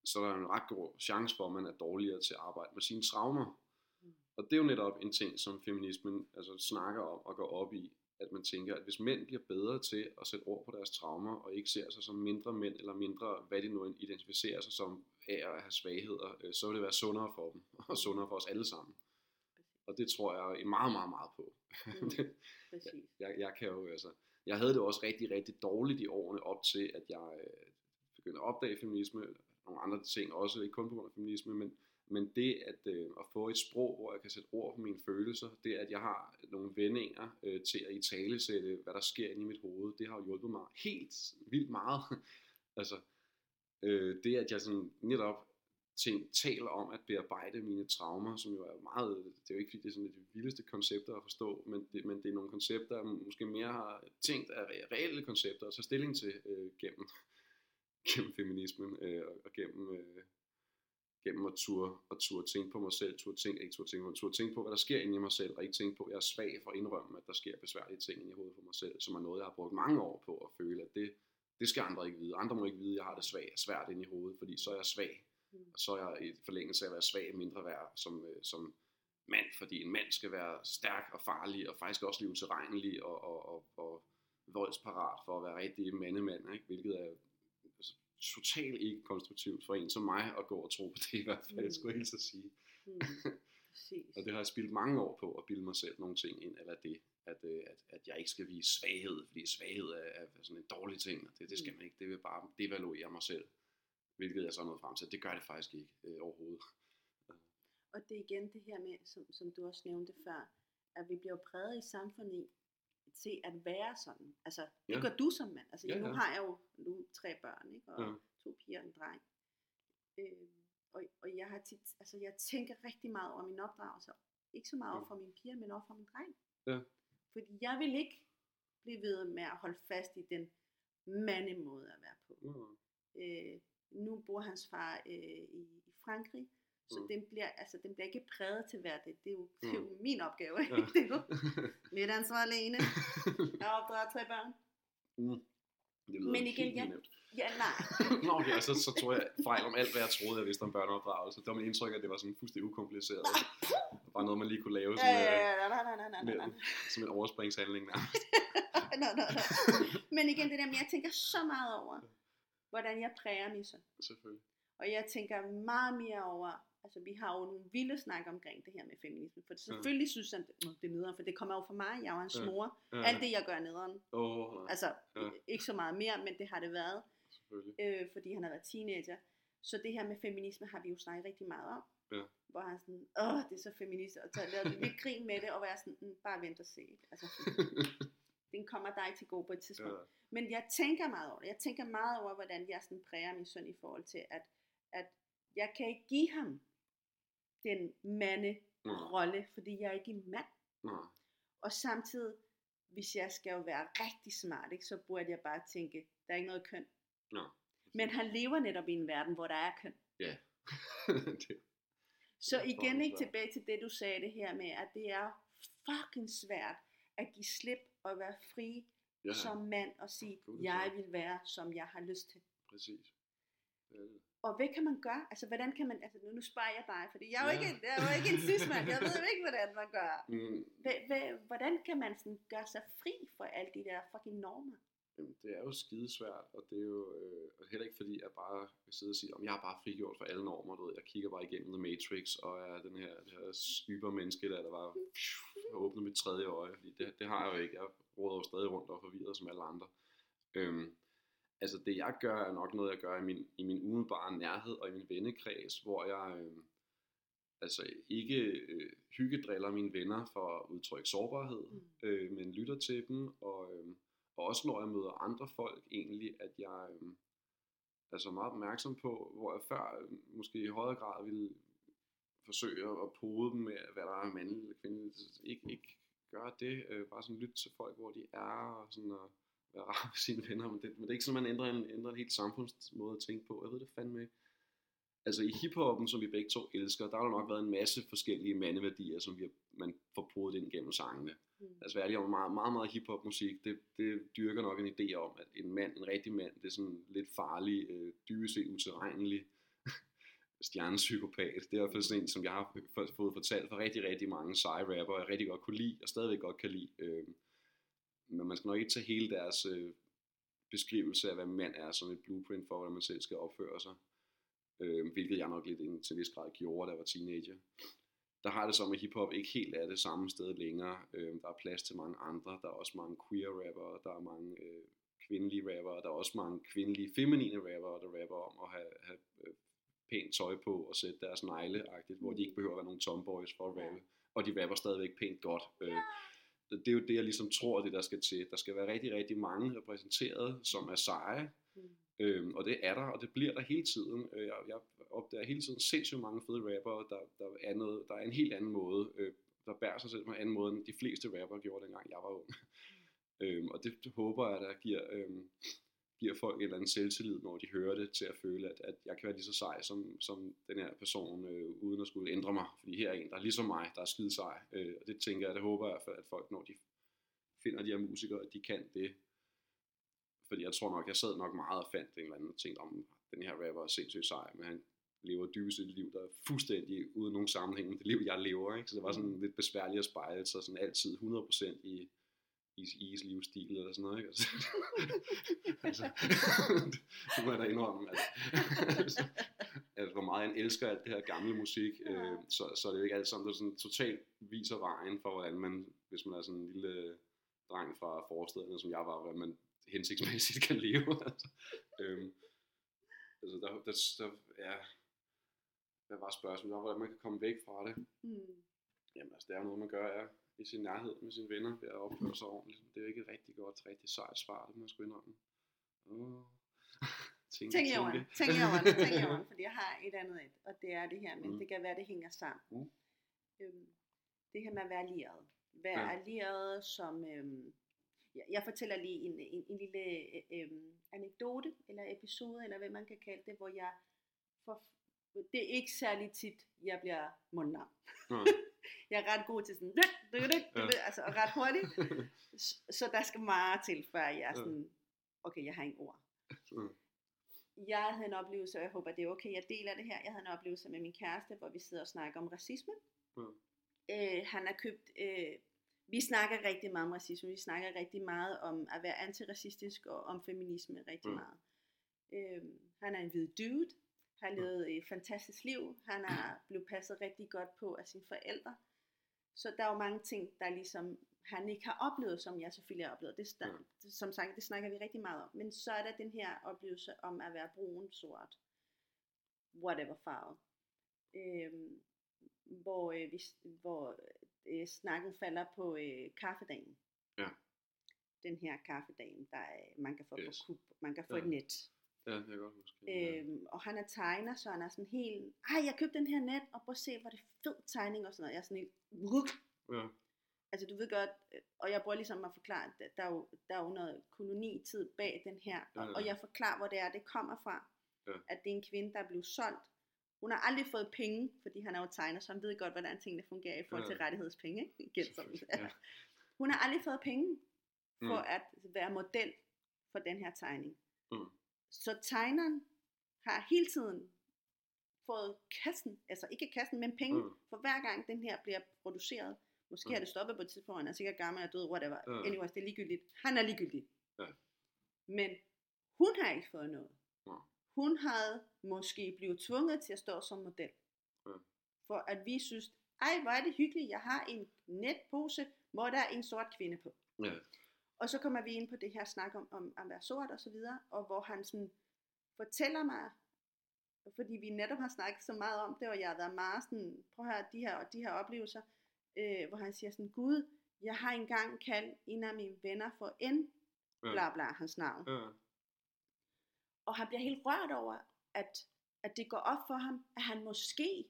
så er der en ret god chance for, at man er dårligere til at arbejde med sine traumer. Mm. Og det er jo netop en ting, som feminismen altså, snakker om og går op i, at man tænker, at hvis mænd bliver bedre til at sætte ord på deres traumer, og ikke ser sig som mindre mænd, eller mindre, hvad de nu identificerer sig som af at have svagheder, øh, så vil det være sundere for dem, og sundere for os alle sammen. Og det tror jeg meget, meget, meget på. Mm, jeg, jeg kan jo, altså, jeg havde det også rigtig, rigtig dårligt i årene op til, at jeg øh, begyndte at opdage feminisme, nogle andre ting også, ikke kun på grund af feminisme, men, men det at, øh, at få et sprog, hvor jeg kan sætte ord på mine følelser, det at jeg har nogle vendinger øh, til at i tale sætte, hvad der sker inde i mit hoved, det har jo hjulpet mig helt vildt meget. altså, øh, det at jeg sådan netop ting, taler om at bearbejde mine traumer, som jo er meget, det er jo ikke fordi det er sådan de vildeste koncepter at forstå, men det, men det er nogle koncepter, jeg måske mere har tænkt af reelle koncepter at tage stilling til øh, gennem, gennem feminismen øh, og, og gennem, øh, gennem at turde, at turde tænke på mig selv, turde tænke, ikke turde tænke på, turde tænke på, hvad der sker inde i mig selv, og ikke tænke på, at jeg er svag for at indrømme, at der sker besværlige ting inde i hovedet for mig selv, som er noget, jeg har brugt mange år på at føle, at det, det skal andre ikke vide. Andre må ikke vide, at jeg har det svag, svært inde i hovedet, fordi så er jeg svag. Mm. Og så er jeg i forlængelse af at være svag mindre værd som, øh, som mand, fordi en mand skal være stærk og farlig, og faktisk også lige utilregnelig og, og, og, og voldsparat for at være rigtig mandemand, ikke? hvilket er altså, totalt ikke konstruktivt for en som mig at gå og tro på det i hvert fald, Mm. skulle jeg helt så sige. Mm. Præcis. Og det har jeg spildt mange år på at bilde mig selv nogle ting ind, eller det, at, øh, at, at jeg ikke skal vise svaghed, fordi svaghed er, er sådan en dårlig ting, og det, det skal man ikke, det vil bare devaluere mig selv. Hvilket jeg så nået frem til, det gør det faktisk ikke øh, overhovedet. Og det er igen det her med, som, som du også nævnte før, at vi bliver præget i samfundet til at være sådan. Altså, det Ja. gør du som mand. Altså, Ja, nu ja. har jeg jo nu tre børn, ikke? og Ja. to piger og en dreng. Øh, og, og jeg har tit, altså jeg tænker rigtig meget over min opdragelse. Ikke så meget over for mine piger, men over for min dreng. Ja. Fordi jeg vil ikke blive ved med at holde fast i den mandemåde at være på. Mm. Øh, nu bor hans far øh, i, i Frankrig, så Mm. den, bliver, altså, den bliver ikke præget til hver det. Det er jo, det er jo min opgave. Ikke? Ja. Det er jo mit ansvar alene. Jeg har opdraget tre børn. mm. Det Men igen, helt ja. Ja, nej. Nå, okay, så, så tror jeg fejl om alt, hvad jeg troede, jeg vidste om børneopdragelse. Det var mit indtryk, at det var sådan fuldstændig ukompliceret. Bare noget, man lige kunne lave Ja, sådan, ja, øh, ja, nej, nej, nej, nej, nej, med, som en overspringshandling nærmest. nej, nej, nej. Men igen, det der med, jeg tænker så meget over, hvordan jeg præger min søn. Selvfølgelig. Og jeg tænker meget mere over, altså vi har jo nogle vilde snak omkring det her med feminisme, for selvfølgelig synes han, "Nå, det er nederen, for det kommer jo fra mig, jeg er jo hans Ja. mor. Ja, Alt det, jeg gør er nederen. Åh, Altså, Ja. ikke så meget mere, men det har det været. Øh, fordi han har været teenager. Så det her med feminisme har vi jo snakket rigtig meget om. Ja. Hvor han sådan, åh, det er så feminist, og så lavede lidt grin med det, og være sådan, mm, bare vent og se. Altså, den kommer dig til gode på et tidspunkt. ja. Men jeg tænker meget over det. Jeg tænker meget over, hvordan jeg sådan præger min søn i forhold til, at, at jeg kan ikke give ham den mande-rolle, fordi jeg er ikke en mand. Nå, Og samtidig, hvis jeg skal jo være rigtig smart, ikke, så burde jeg bare tænke, der er ikke noget køn. Nå. Men han lever netop i en verden, hvor der er køn. Ja. det, Så Ja, igen ikke tilbage til det, du sagde det her med, at det er fucking svært at give slip og være fri ja, som mand og sige, det jeg vil være, som jeg har lyst til. præcis. Det. Og hvad kan man gøre? Altså, hvordan kan man, altså nu, nu spørger jeg dig, fordi jeg er jo Ja. ikke, jeg er jo ikke en cis-mand, jeg ved jo ikke, hvordan man gør. Mm, Hva, hva, hvordan kan man sådan gøre sig fri for alle de der fucking normer? Jamen, det er jo skidesvært, og det er jo øh, heller ikke fordi, jeg bare vil sidde og sige, om jeg er bare frigjort for alle normer, du ved, jeg kigger bare igennem The Matrix, og er den her, det her cybermenneske der, der bare har åbnet mit tredje øje, fordi det, det har jeg jo ikke, jeg råder jo stadig rundt og forvirret som alle andre. Øhm, altså det jeg gør, er nok noget, jeg gør i min, i min umiddelbare nærhed og i min vennekreds, hvor jeg øh, altså ikke øh, hyggedriller mine venner for at udtrykke sårbarhed, Mm. øh, men lytter til dem, og, øh, og også når jeg møder andre folk egentlig, at jeg øh, er så meget opmærksom på, hvor jeg før øh, måske i højere grad ville forsøge at pode dem med, hvad der er mandligt eller kvindeligt, ikke, ikke gøre det, øh, bare sådan lytte til folk, hvor de er, og sådan at være rar med sine venner, men det, men det er ikke sådan, man ændrer en, ændrer en helt samfundsmåde at tænke på, jeg ved det fandme ikke. Altså i hiphoppen, som vi begge to elsker, der har der nok været en masse forskellige mandeværdier, som vi har, man får podet ind gennem sangene. Mm. Altså være om meget, meget, meget hiphop musik, det, det dyrker nok en idé om, at en mand, en rigtig mand, det er sådan lidt farlig, øh, dybest set utilregnelig stjernepsykopat. Det er i hvert fald sådan en, som jeg har fået fortalt fra rigtig, rigtig mange seje rapper, jeg rigtig godt kunne lide, og stadigvæk godt kan lide. Øh, men man skal nok ikke tage hele deres øh, beskrivelse af, hvad mand er, som et blueprint for, hvordan man selv skal opføre sig. Øh, hvilket jeg nok lidt til en vis grad gjorde, da jeg var teenager. Der har det som, at hiphop ikke helt er det samme sted længere. Øh, der er plads til mange andre. Der er også mange queer rappere, der er mange øh, kvindelige rappere, der er også mange kvindelige feminine rappere, der rapper om at have, have øh, pænt tøj på og sætte deres negle hvor de ikke behøver at være nogle tomboys for at Ja. rappe. Og de rapper stadigvæk pænt godt. Øh, det er jo det, jeg ligesom tror, det der skal til. Der skal være rigtig, rigtig mange repræsenteret, som er seje, Mm. Øhm, og det er der, og det bliver der hele tiden. Øh, jeg, jeg opdager hele tiden sindssygt mange fede rappere, der, der, er, noget, der er en helt anden måde, øh, der bærer sig selv på en anden måde, end de fleste rappere gjorde, dengang jeg var ung. øhm, og det, det håber jeg, der giver, øhm, giver folk en eller anden selvtillid, når de hører det, til at føle, at, at jeg kan være lige så sej som, som den her person, øh, uden at skulle ændre mig. Fordi her er en, der er ligesom mig, der er skide sej. Øh, og det tænker jeg, det håber jeg at folk, når de finder de her musikere, at de kan det, fordi jeg tror nok, jeg sad nok meget og fandt en eller anden ting om, den her rapper er sindssygt sej, men han lever dybest et liv, der er fuldstændig uden nogen sammenhæng med det liv, jeg lever. Ikke? Så det var sådan lidt besværligt at spejle sig sådan altid 100% i, i is livsstil eller sådan noget. Ikke? Altså, altså, det må jeg da indrømme. At, altså, at hvor meget jeg elsker alt det her gamle musik, øh, så, så er det jo ikke alt sammen, der sådan totalt viser vejen for, hvordan man, hvis man er sådan en lille dreng fra forstederne, som jeg var, hvordan man hensigtsmæssigt kan leve. altså, øhm, altså der, der, der, ja, hvad var spørgsmålet, hvordan man kan komme væk fra det? Mm. Jamen altså, det er noget, man gør ja, i sin nærhed med sine venner, ved at opføre sig ordentligt. Det er jo ikke et rigtig godt, rigtig sejt svar, det må jeg sgu indrømme. Oh. tænk, tænk over det, tænk over det, tænk over det, fordi jeg har et andet et, og det er det her, men mm. det kan være, det hænger sammen. Mm. Øhm, det her med at være allieret. Være ja. allieret som, øhm, jeg, jeg fortæller lige en, en, en lille øhm, anekdote, eller episode, eller hvad man kan kalde det, hvor jeg, for, det er ikke særlig tit, jeg bliver mundlam. Mm. jeg er ret god til sådan, dyk, dyk, dyk, dyk, ja. altså, og ret hurtigt. så, så der skal meget til, før jeg er sådan, okay, jeg har ingen ord. Mm. Jeg havde en oplevelse, og jeg håber, det er okay, jeg deler det her. Jeg havde en oplevelse med min kæreste, hvor vi sidder og snakker om racisme. Mm. Øh, han har købt, øh, vi snakker rigtig meget om racisme, vi snakker rigtig meget om at være antiracistisk og om feminisme rigtig mm. meget. Øh, han er en hvid dude, har levet et fantastisk liv, han er blevet passet rigtig godt på af sine forældre. Så der er jo mange ting, der ligesom han ikke har oplevet, som jeg selvfølgelig har oplevet. Det, der, ja. Som sagt, det snakker vi rigtig meget om. Men så er der den her oplevelse om at være brun, sort, whatever farve. Øhm, hvor, øh, vi, hvor øh, snakken falder på øh, kaffedagen. Ja. Den her kaffedagen, der er, man kan få yes. på kub, man kan få ja. et net. Ja, det kan jeg godt huske. Øhm, og han er tegner, så han er sådan helt, ej, jeg købte den her net, og prøv at se, hvor det fed tegning og sådan noget. Jeg er sådan helt, ja altså du ved godt, øh, og jeg bruger ligesom at forklare, at der er jo, der er jo noget kolonitid bag den her, og, ja, ja. og jeg forklarer, hvor det er, det kommer fra. Ja. At det er en kvinde, der er blevet solgt. Hun har aldrig fået penge, fordi han er jo tegner, så han ved godt, hvordan tingene fungerer i forhold til ja. rettighedspenge. Igen, som, ja. Hun har aldrig fået penge for mm. at være model for den her tegning. Mm. Så tegneren har hele tiden fået kassen, altså ikke kassen, men penge, mm. for hver gang den her bliver produceret. Måske mm. har det stoppet på et tidspunkt, han er sikkert gammel og død, whatever. Mm. Anyways, det er ligegyldigt. Han er ligegyldig. Ja. Men hun har ikke fået noget. Mm. Hun havde måske blevet tvunget til at stå som model. Mm. For at vi synes, ej hvor er det hyggeligt, jeg har en netpose, hvor der er en sort kvinde på. Ja. Og så kommer vi ind på det her snak om, om at være sort og så videre, og hvor han sådan fortæller mig, fordi vi netop har snakket så meget om det, og jeg har været meget sådan, prøv at høre, de her, de her oplevelser, øh, hvor han siger sådan, Gud, jeg har engang kaldt en af mine venner for N, bla bla, hans navn. Ja. Og han bliver helt rørt over, at, at det går op for ham, at han måske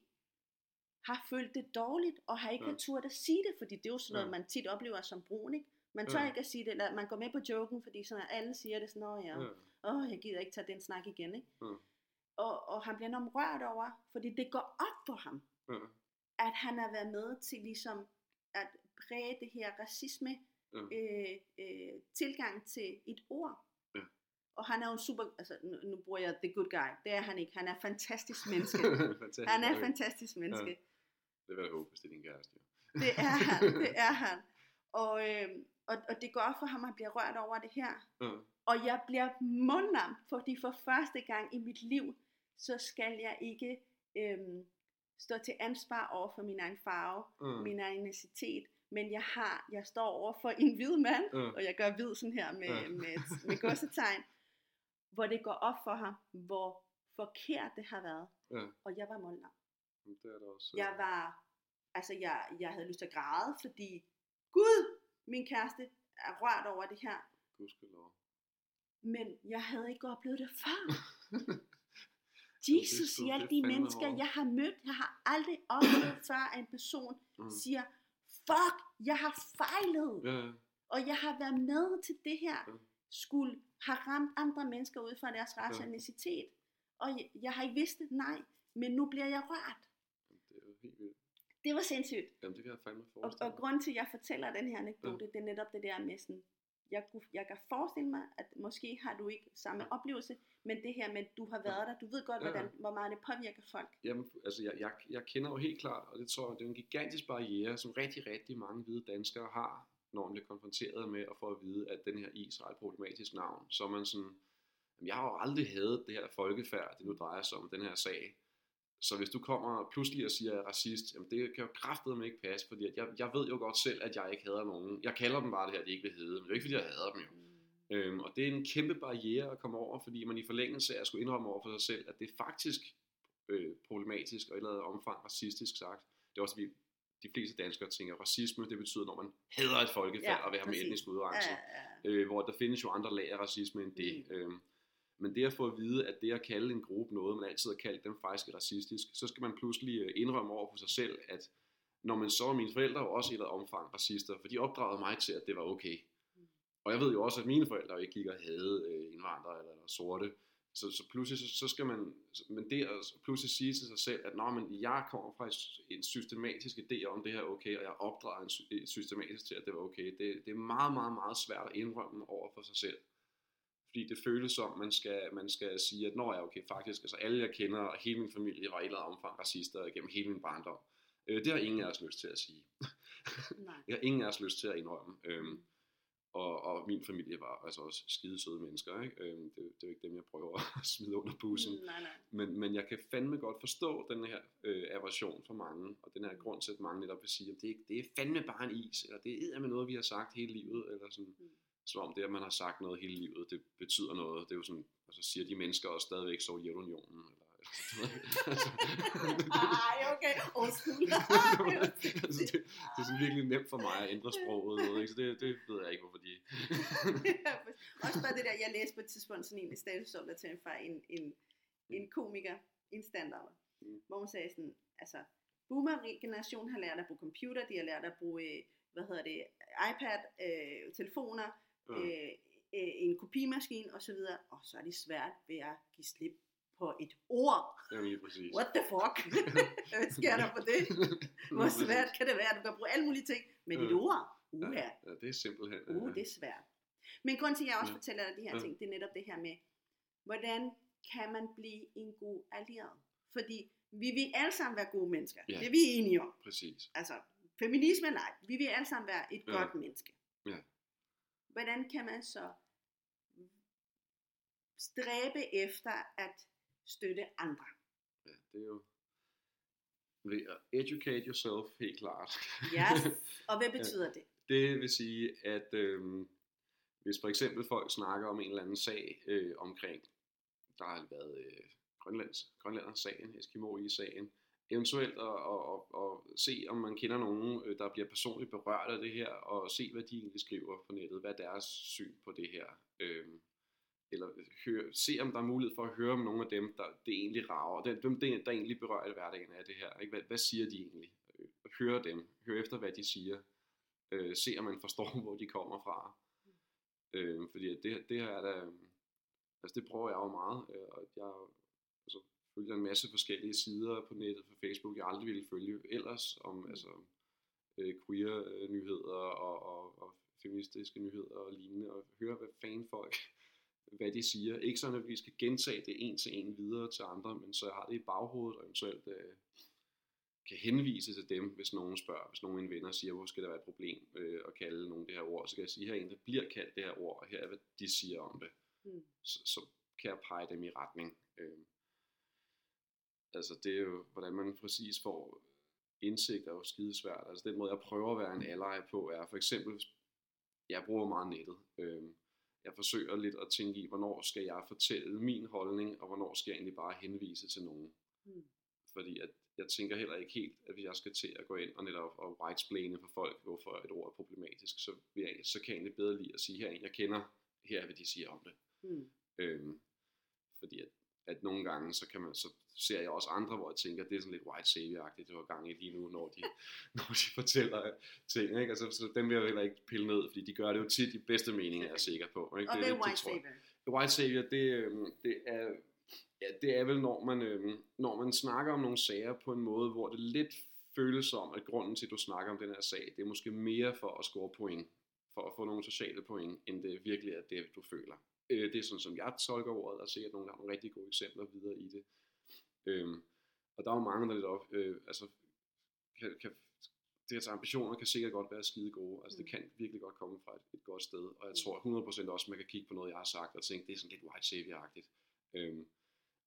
har følt det dårligt, og har ikke ja. turt at sige det, fordi det er jo sådan noget, ja. man tit oplever som brun, ikke? Man tør ja. ikke at sige det, eller man går med på joken, fordi sådan, at alle siger det sådan, åh ja, åh, jeg gider ikke tage den snak igen, ikke? Ja. Og, og han bliver enormt rørt over, fordi det går op for ham, ja at han har været med til ligesom at præge det her racisme ja. øh, øh, tilgang til et ord. Og han er jo en super, altså nu, nu bruger jeg the good guy, det er han ikke, han er fantastisk menneske. fantastisk, han er fantastisk menneske. Ja. Det vil jeg håbe, hvis det er din kæreste. det er han, det er han. Og, øh, og, og det går for ham, at han bliver rørt over det her. Ja. Og jeg bliver mundlam, fordi for første gang i mit liv, så skal jeg ikke øhm, stå til ansvar over for min egen farve, mm. min egen etnicitet, men jeg har, jeg står over for en hvid mand, mm. og jeg gør hvid sådan her med, mm. med, med godsetegn, hvor det går op for ham, hvor forkert det har været. Mm. Og jeg var mållam. Det er det også. Jeg var, altså jeg, jeg havde lyst til at græde, fordi Gud, min kæreste, er rørt over det her. Gudskelov. Men jeg havde ikke oplevet det før. Jesus i alle de mennesker, jeg har mødt, jeg har aldrig oplevet før, at en person mm. siger, fuck, jeg har fejlet. Yeah. Og jeg har været med til det her, yeah. Skulle have ramt andre mennesker ud fra deres yeah. og jeg, jeg har ikke vidst det, nej, men nu bliver jeg rørt. Det er helt vildt. Det var sindssygt. Jamen det kan jeg fandme forestille og, og grund til, at jeg fortæller den her anekdote, ja. det er netop det der med sådan, jeg, kunne, jeg kan forestille mig, at måske har du ikke samme oplevelse, men det her med, at du har været der, du ved godt, Ja. hvordan, hvor meget det påvirker folk. Jamen, altså, jeg, jeg, jeg kender jo helt klart, og det tror jeg, det er en gigantisk barriere, som rigtig, rigtig mange hvide danskere har, når man bliver konfronteret med at få at vide, at den her is har et problematisk navn. Så er man sådan, jamen, jeg har jo aldrig hadet det her folkefærd, det nu drejer sig om, den her sag. Så hvis du kommer pludselig og siger, at jeg er racist, jamen det kan jo kraftedeme ikke passe, fordi at jeg, jeg ved jo godt selv, at jeg ikke hader nogen. Jeg kalder dem bare det her, de ikke vil hedde, men det er ikke, fordi jeg hader dem jo. Øhm, og det er en kæmpe barriere at komme over, fordi man i forlængelse af at skulle indrømme over for sig selv, at det er faktisk øh, problematisk og i et eller andet omfang racistisk sagt. Det er også fordi, de fleste danskere tænker, racisme det betyder, når man hader et folkefærd Ja, ja, og vil have med etnisk Ja, udrensning. ja, Øh, hvor der findes jo andre lag af racisme end det. Mm. Øhm, men det at få at vide, at det at kalde en gruppe noget, man altid har kaldt dem faktisk er racistisk, så skal man pludselig øh, indrømme over for sig selv, at når man så mine forældre jo også i et eller andet omfang racister, for de opdragede mig til, at det var okay. Og jeg ved jo også, at mine forældre ikke gik og havde øh, indvandrere eller, eller sorte. Så, så pludselig så, så skal man, men det at pludselig sige til sig selv, at Nå, men jeg kommer fra en systematisk idé om det her er okay, og jeg opdrager en sy- systematisk til, at det var okay. Det, det er meget, meget, meget svært at indrømme over for sig selv. Fordi det føles som, man skal, man skal sige, at når jeg okay, faktisk, altså alle jeg kender, og hele min familie var i et eller andet omfang racister gennem hele min barndom. Øh, det har ingen af os lyst til at sige. Nej. Jeg har ingen af os lyst til at indrømme. Øhm, og, og min familie var altså også skide søde mennesker. Ikke? Øhm, det, det er jo ikke dem, jeg prøver at smide under bussen. Nej, nej. Men, men jeg kan fandme godt forstå den her øh, aversion for mange, og den her grund til, at mange netop vil sige, at det, det er fandme bare en is, eller det er med noget, vi har sagt hele livet, eller sådan, Mm. som om det, at man har sagt noget hele livet, det betyder noget. Det er jo sådan, og så siger de mennesker også stadigvæk Sovjetunionen, noget. Ej, okay. School. altså, det, det er sådan virkelig nemt for mig at ændre sproget, ved, ikke? så det, det ved jeg ikke, hvorfor de... Også bare det der, jeg læste på et tidspunkt sådan en statusopdatering fra en, en, en komiker, en stand Mm. hvor hun sagde sådan, altså, boomer-generationen har lært at bruge computer, de har lært at bruge, øh, hvad hedder det, iPad, øh, telefoner, Ja. øh, øh, en kopimaskine osv., og så er det svært ved at give slip på et ord. Jamen lige præcis. What the fuck? Hvad sker der på det? Hvor svært kan det være? Du kan bruge alle mulige ting med dit Ja. ord. Uha. Ja, ja, det er simpelthen... Uh, øh, det er svært. Men grund til, at jeg også Ja. fortæller dig de her Ja. ting, det er netop det her med, hvordan kan man blive en god allieret? Fordi vi vil alle sammen være gode mennesker. Ja. Det er vi enige om. Præcis. Altså, feminisme eller ej, vi vil alle sammen være et Ja. godt menneske. Ja. Hvordan kan man så stræbe efter at støtte andre? Ja, det er jo... Ved at educate yourself, helt klart. Yes. Og hvad betyder det? Det vil sige, at øhm, hvis for eksempel folk snakker om en eller anden sag øh, omkring, der har været øh, Grønlands, Grønlanders sagen, Eskimo-sagen, eventuelt at, at, at, at se, om man kender nogen, øh, der bliver personligt berørt af det her, og se, hvad de egentlig skriver på nettet, hvad er deres syn på det her. Øhm, eller høre, se, om der er mulighed for at høre om nogle af dem, der det egentlig rager, dem, dem der, der egentlig berører hverdagen af det her. Ikke? Hvad, hvad siger de egentlig? Øh, Høre dem, høre efter, hvad de siger. Øh, se, om man forstår, hvor de kommer fra. Øh, fordi det, det her er da, altså det prøver jeg jo meget, øh, og jeg altså, følger en masse forskellige sider på nettet, på Facebook, jeg aldrig ville følge ellers, om altså, øh, queer øh, nyheder og, og, og feministiske nyheder og lignende, og høre, hvad fanden folk, hvad de siger. Ikke sådan, at vi skal gentage det en til en videre til andre, men så jeg har det i baghovedet, og eventuelt øh, kan henvise til dem, hvis nogen spørger, hvis nogen mine venner siger, hvor skal der være et problem øh, at kalde nogen det her ord, så kan jeg sige, her er en, der bliver kaldt det her ord, og her er, hvad de siger om det. Mm. Så, så kan jeg pege dem i retning. Øh, altså det er jo, hvordan man præcis får indsigt, er jo skidesvært. Altså den måde, jeg prøver at være en ally på, er for eksempel, jeg bruger meget nettet. Øh, jeg forsøger lidt at tænke i, hvornår skal jeg fortælle min holdning, og hvornår skal jeg egentlig bare henvise til nogen. Mm. Fordi at jeg tænker heller ikke helt, at hvis jeg skal til at gå ind og netop og whitesplane for folk, hvorfor et ord er problematisk, så, vil jeg, så kan jeg egentlig bedre lide at sige, her er jeg kender, her er, hvad de siger om det. Mm. Øhm, fordi at, at nogle gange, så, kan man, så ser jeg også andre, hvor jeg tænker, det er sådan lidt white savior-agtigt, det var gang i lige nu, når de, når de fortæller ting. Ikke? Altså, så dem vil jeg heller ikke pille ned, fordi de gør det jo tit i bedste mening, er jeg sikker på. Ikke? Og det, hvad er det, white det, savior? White savior, det, det er ja, det er vel, når man, øhm, når man snakker om nogle sager på en måde, hvor det lidt føles som, at grunden til, at du snakker om den her sag, det er måske mere for at score point. for at få nogle sociale point, end det virkelig er det, du føler. Øh, det er sådan, som jeg tolker ordet, og sikkert nogle, der har nogle rigtig gode eksempler videre i det. Øhm, og der er jo mange, der lidt op, øh, altså, kan, kan, deres ambitioner kan sikkert godt være skide gode. Altså, mm. det kan virkelig godt komme fra et, et godt sted. Og jeg tror 100% også, man kan kigge på noget, jeg har sagt, og tænke, det er sådan lidt white savior-agtigt. Øhm,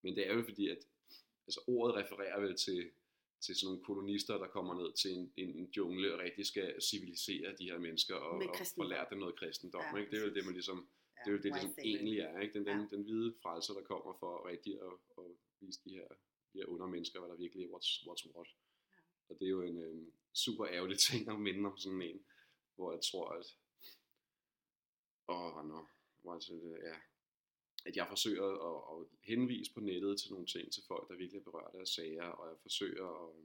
men det er jo fordi, at altså, ordet refererer vel til, til sådan nogle kolonister, der kommer ned til en, en, en jungle og rigtig skal civilisere de her mennesker og, og få lært dem noget kristendom. Ja, ikke? Det er jo det, man ligesom, det er jo det, det egentlig er. Ikke? Den, den, ja. den hvide frelser, der kommer for rigtig at, at vise de her, de her under mennesker, hvad der virkelig er what's, what's what. Ja. Og det er jo en øhm, super ærgerlig ting at minde om sådan en, hvor jeg tror, at åh, oh, no, det, ja, at jeg forsøger at, at henvise på nettet til nogle ting til folk, der virkelig er berørt af sager, og jeg forsøger at,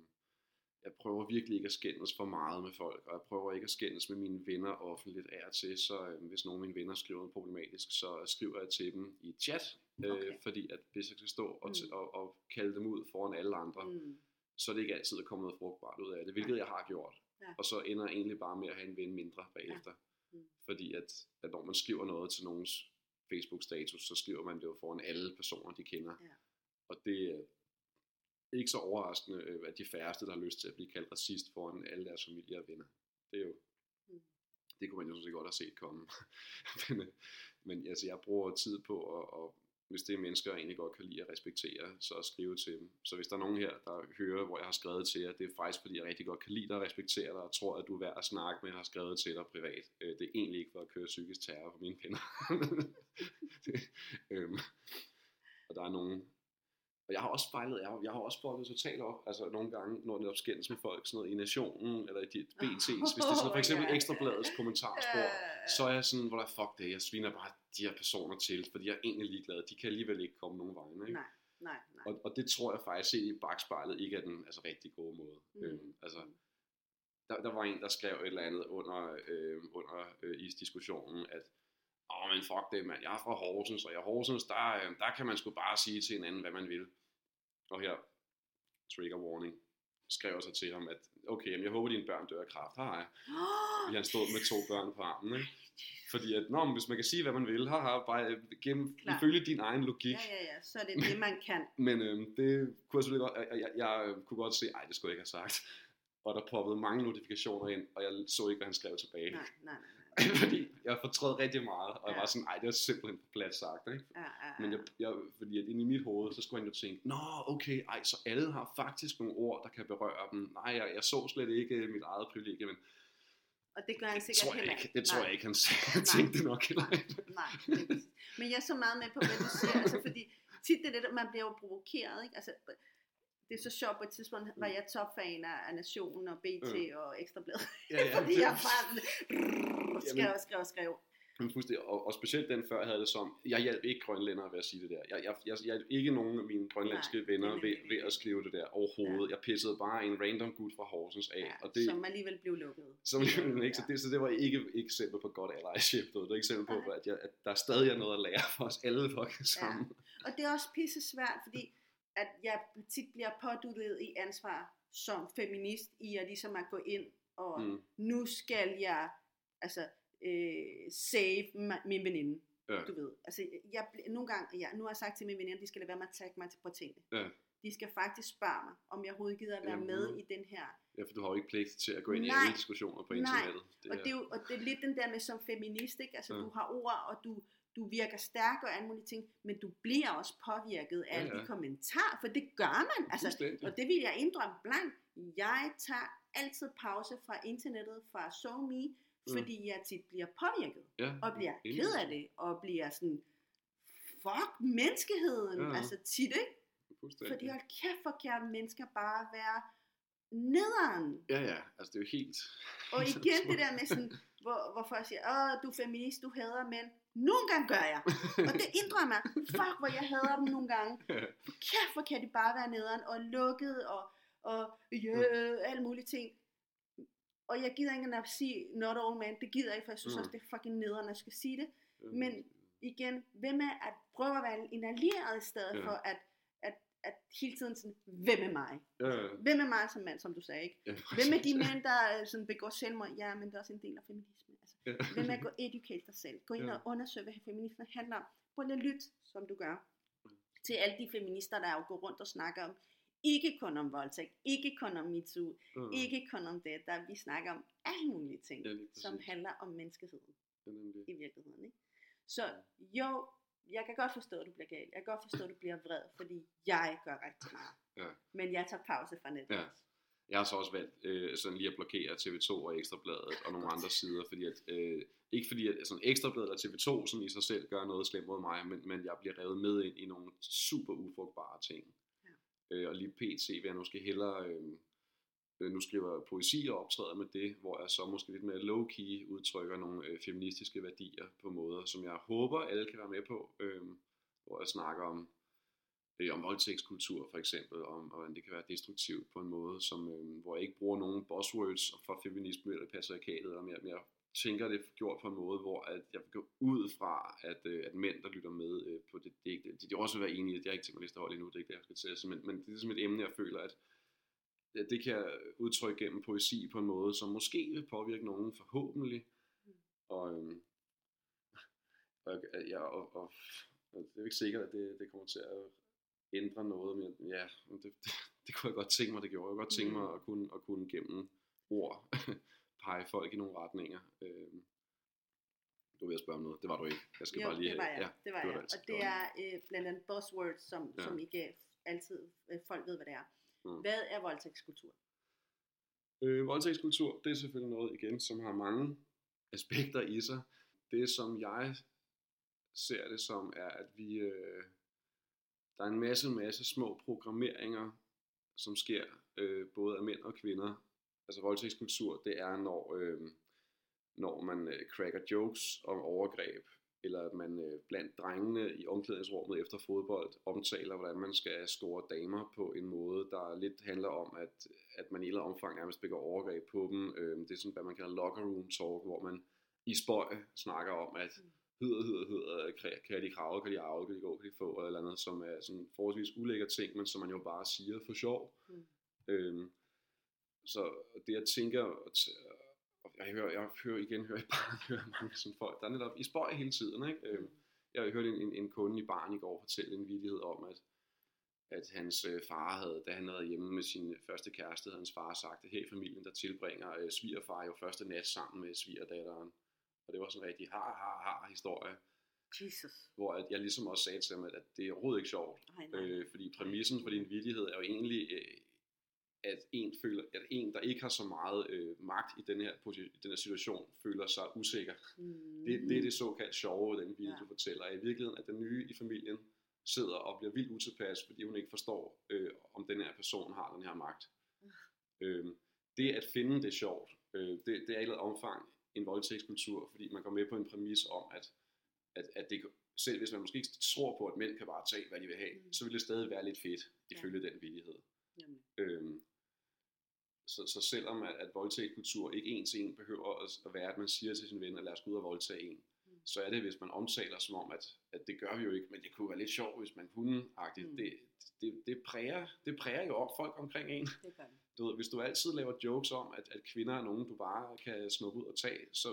jeg prøver virkelig ikke at skændes for meget med folk, og jeg prøver ikke at skændes med mine venner offentligt af til, så øh, hvis nogle af mine venner skriver noget problematisk, så skriver jeg til dem i chat, øh, okay. fordi at hvis jeg skal stå og, mm. og, og kalde dem ud foran alle andre, mm. så er det ikke altid at komme noget frugtbart ud af det, hvilket ja. jeg har gjort. Ja. Og så ender jeg egentlig bare med at have en ven mindre bagefter. Ja. Mm. Fordi at, at når man skriver noget til nogens Facebook-status, så skriver man det jo foran alle personer, de kender. Ja. Og det er ikke så overraskende, øh, at de færreste, der har lyst til at blive kaldt racist foran alle deres familie og venner. Det er jo, mm. det kunne man jo sådan set godt have set komme. men, øh, men altså, jeg bruger tid på at, at hvis det er mennesker, jeg egentlig godt kan lide at respektere, så at skrive til dem. Så hvis der er nogen her, der hører, hvor jeg har skrevet til jer, det er faktisk fordi, jeg rigtig godt kan lide dig og respektere dig, og tror, at du er værd at snakke med, og har skrevet til dig privat. Øh, det er egentlig ikke for at køre psykisk terror på mine venner. øhm, og der er nogen, og jeg har også fejlet, jeg har, jeg har også det totalt op, altså nogle gange, når det skændes med folk, sådan noget i Nationen, eller i de BT's, hvis det er sådan for eksempel Ekstrabladets kommentarspor, så er jeg sådan, hvor der fuck det, jeg sviner bare de her personer til, fordi jeg er egentlig ligeglad, de kan alligevel ikke komme nogen vegne, ikke? Nej. Nej, nej. Og, og det tror jeg faktisk set i bagspejlet ikke er den altså, rigtig gode måde. Mm. Øhm, altså, der, der var en, der skrev et eller andet under, øh, under øh, isdiskussionen, at åh, men fuck det, mand, jeg er fra Horsens, og i Horsens, der, øh, der kan man sgu bare sige til hinanden, hvad man vil. Og her, trigger warning, skrev så til ham, at okay, jeg håber, dine børn dør af kraft. Hej. Fordi han stod med to børn på armen. Ikke? Fordi at, nå, hvis man kan sige, hvad man vil, haha, bare gennem, ifølge din egen logik. Ja, ja, ja, så er det det, man kan. Men øhm, det kunne jeg selvfølgelig godt, jeg, jeg, jeg, kunne godt se, ej, det skulle jeg ikke have sagt. Og der poppede mange notifikationer ind, og jeg så ikke, hvad han skrev tilbage. Nej, nej, nej. fordi jeg fortrød rigtig meget, og ja. jeg var sådan, ej, det er simpelthen på plat sagt, ikke? Ja, ja, ja. Men jeg, jeg, fordi at inde i mit hoved, så skulle han jo tænke, nå, okay, ej, så alle har faktisk nogle ord, der kan berøre dem. Nej, jeg, jeg så slet ikke mit eget privilegie, men og det gør han sikkert tror heller ikke. Det tror Nej. jeg ikke, han tænkte nok heller ikke. Nej, men jeg er så meget med på, hvad du siger, altså, fordi tit det er det, man bliver jo provokeret, ikke? Altså, det er så sjovt, på et tidspunkt var jeg topfan af Nationen og BT mm. og Ekstrabladet. Ja, ja, fordi jeg bare skrev og skrev og skrev. Og, og specielt den før havde det som, jeg hjalp ikke grønlændere ved at sige det der. Jeg, jeg, jeg hjalp ikke nogen af mine grønlandske Nej, venner ved, ved at skrive det der overhovedet. Ja. Jeg pissede bare en random gut fra Horsens af. Ja, og det, som alligevel blev lukket. Som alligevel ikke, ja. så, det, så det var ikke et eksempel på godt allyship. Det var et eksempel på, at, jeg, at der stadig er noget at lære for os alle fucking sammen. Ja. Og det er også pisse svært, fordi at jeg tit bliver påduttet i ansvar som feminist i at ligesom at gå ind og mm. nu skal jeg altså øh, save min veninde. Ja. Du ved, altså jeg, nogle gange, ja, nu har jeg sagt til min veninde, de skal lade være med at tagge mig på tingene. Ja. De skal faktisk spørge mig, om jeg overhovedet gider at være Jamen, med i den her. Ja, for du har jo ikke pligt til at gå ind nej, i alle diskussioner på internettet. Nej, det og, det er jo, og det er lidt den der med som feminist, ikke? Altså ja. du har ord, og du, du virker stærk og alle mulige ting, men du bliver også påvirket af ja, ja. de kommentarer, for det gør man. Altså, og det vil jeg indrømme blankt. Jeg tager altid pause fra internettet, fra SoMe, mm. fordi jeg tit bliver påvirket, ja, og bliver ked af det, og bliver sådan, fuck menneskeheden, ja. altså tit, ikke? Fordi hold kæft, hvor kan mennesker bare være nederen. Ja, ja, altså det er jo helt... Og igen det der med sådan, hvor, hvor folk siger, åh, du er feminist, du hader mænd. Nogle gange gør jeg. Og det indrømmer mig. Fuck, hvor jeg hader dem nogle gange. Kæft, hvor kan de bare være nederen og lukket og, og yeah, alle mulige ting. Og jeg gider ikke engang at sige not all men. Det gider jeg ikke, for jeg synes mm. også, det er fucking nederen, at jeg skal sige det. Men igen, hvem er at prøve at være en allieret i stedet ja. for at, at, at hele tiden sådan, hvem er mig? Ja. Hvem er mig som mand, som du sagde, ikke? Ja, hvem er de mænd, der øh, sådan begår selvmord? Ja, men det er også en del af feminismen. Ja. Hvem med at gå educate dig selv. Gå ind Ja. og undersøge, hvad feminisme handler om. Prøv lige at lytte, som du gør. Til alle de feminister, der jo går rundt og snakker om, ikke kun om voldtægt, ikke kun om MeToo, Mm. ikke kun om det, der vi snakker om alle mulige ting, Ja, som handler om menneskeheden Ja, nemlig. i virkeligheden. Ikke? Så jo, jeg kan godt forstå, at du bliver gal. Jeg kan godt forstå, at du bliver vred, fordi jeg gør rigtig meget. Ja. Men jeg tager pause fra nettet. Ja. Jeg har så også valgt øh, sådan lige at blokere TV2 og Ekstrabladet og nogle andre sider, fordi at, øh, ikke fordi at sådan Ekstrabladet eller TV2 sådan i sig selv gør noget slemt mod mig, men, men jeg bliver revet med ind i nogle super ufrugtbare ting. Ja. Øh, og lige pt. vil jeg måske hellere, øh, øh, nu skriver poesi og optræder med det, hvor jeg så måske lidt mere low-key udtrykker nogle øh, feministiske værdier på måder, som jeg håber alle kan være med på, øh, hvor jeg snakker om øh, om voldtægtskultur for eksempel, om hvordan det kan være destruktivt på en måde, som, øh, hvor jeg ikke bruger nogen buzzwords for feminisme eller patriarkatet, og mere, mere tænker det gjort på en måde, hvor at jeg går ud fra, at, øh, at mænd, der lytter med øh, på det, det, er ikke- de, også vil være enige i, det jeg ikke tænkt mig liste hold endnu, det er ikke det, jeg skal til at sige, men, men det er ligesom et emne, jeg føler, at, at det kan jeg udtrykke gennem poesi på en måde, som måske vil påvirke nogen forhåbentlig, og, øhm, og, ja, og, og, og det er ikke sikkert, at det, det kommer til at ændre noget, men ja, det, det, det kunne jeg godt tænke mig, det gjorde jeg godt tænke mig at kunne, at kunne gennem ord pege folk i nogle retninger. Øhm, du vil spørge om noget, det var du ikke. Jeg skal jo, bare lige det var jeg. Ja, det var det var jeg. det altså. Og Det er øh, blandt andet buzzwords, som, Ja. som ikke altid øh, folk ved, hvad det er. Mm. Hvad er voldtægtskultur? Øh, voldtægtskultur, det er selvfølgelig noget igen, som har mange aspekter i sig. Det som jeg ser det som, er at vi, øh, der er en masse, masse små programmeringer, som sker øh, både af mænd og kvinder. Altså voldtægtskultur, det er når, øh, når man øh, cracker jokes om overgreb, eller at man øh, blandt drengene i omklædningsrummet efter fodbold omtaler, hvordan man skal score damer på en måde, der lidt handler om, at, at man i et eller omfang nærmest begår overgreb på dem. Øh, det er sådan, hvad man kalder locker room talk, hvor man i spøj snakker om, at mm hedder, hedder, hedder, kan, kan de krave, kan de arve, kan de gå, kan de få, eller andet, som er sådan forholdsvis ulækker ting, men som man jo bare siger for sjov. Mm. Øhm, så det jeg tænker, og og jeg hører, jeg hører igen, hører jeg bare hører mange sådan folk, der er netop i spøj hele tiden. Ikke? Øhm, jeg hørte en, en, en kunde i barn i går fortælle en vidighed om, at, at hans øh, far havde, da han havde hjemme med sin første kæreste, havde hans far sagt, at her i familien, der tilbringer øh, svigerfar jo første nat sammen med svigerdatteren. Og det var sådan en rigtig har, har, har historie, Jesus. hvor at jeg ligesom også sagde til ham, at, det er overhovedet ikke sjovt. Ej, nej. Øh, fordi præmissen for din vidighed er jo egentlig, øh, at en, føler, at en, der ikke har så meget øh, magt i den her, i den her situation, føler sig usikker. Mm. Det, det er det såkaldt sjove, den video, Ja. du fortæller. I virkeligheden, at den nye i familien sidder og bliver vildt utilpas, fordi hun ikke forstår, øh, om den her person har den her magt. Øh, det at finde det sjovt, øh, det, det er i et omfang en voldtægtskultur, fordi man går med på en præmis om, at, at, at det, selv hvis man måske ikke tror på, at mænd kan bare tage, hvad de vil have, Mm. så vil det stadig være lidt fedt, Ja. ifølge den vidighed. Jamen. Øhm, så, så selvom at, at voldtægtskultur ikke en til en behøver at, at være, at man siger til sin ven, at lad os gå ud og voldtage en, Mm. så er det, hvis man omtaler som om, at, at det gør vi jo ikke, men det kunne være lidt sjovt, hvis man kunne. Mm. Det, det, det, præger, det præger jo op folk omkring en. Det gør det. Du ved, hvis du altid laver jokes om, at, at kvinder er nogen, du bare kan snuppe ud og tage, så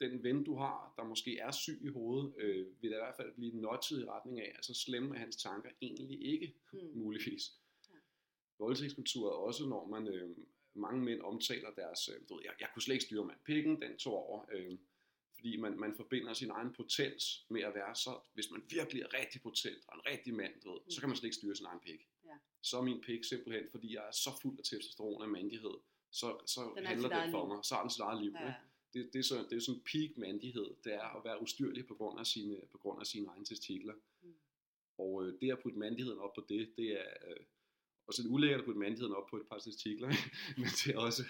den ven, du har, der måske er syg i hovedet, øh, vil da i hvert fald blive notchet i retning af, at så slemme er hans tanker egentlig ikke, Mm. muligvis. Ja. Voldtægtskultur er også, når man, øh, mange mænd omtaler deres, øh, du ved, jeg, jeg kunne slet ikke styre mand, pikken, den tog over, øh, fordi man, man forbinder sin egen potens med at være så, hvis man virkelig er rigtig potent og en rigtig mand, du ved, så kan man slet ikke styre sin egen pik. Ja. Så er min pik simpelthen, fordi jeg er så fuld af testosteron og mandighed, så, så Den handler det for liv. mig, så har den sit eget liv. Ja. Det, det, er så, det er sådan peak mandighed, det er at være ustyrlig på grund af sine, på grund af sine egne testikler. Mm. Og øh, det at putte mandigheden op på det, det er øh, også lidt ulækkert at putte mandigheden op på et par testikler, men det er også,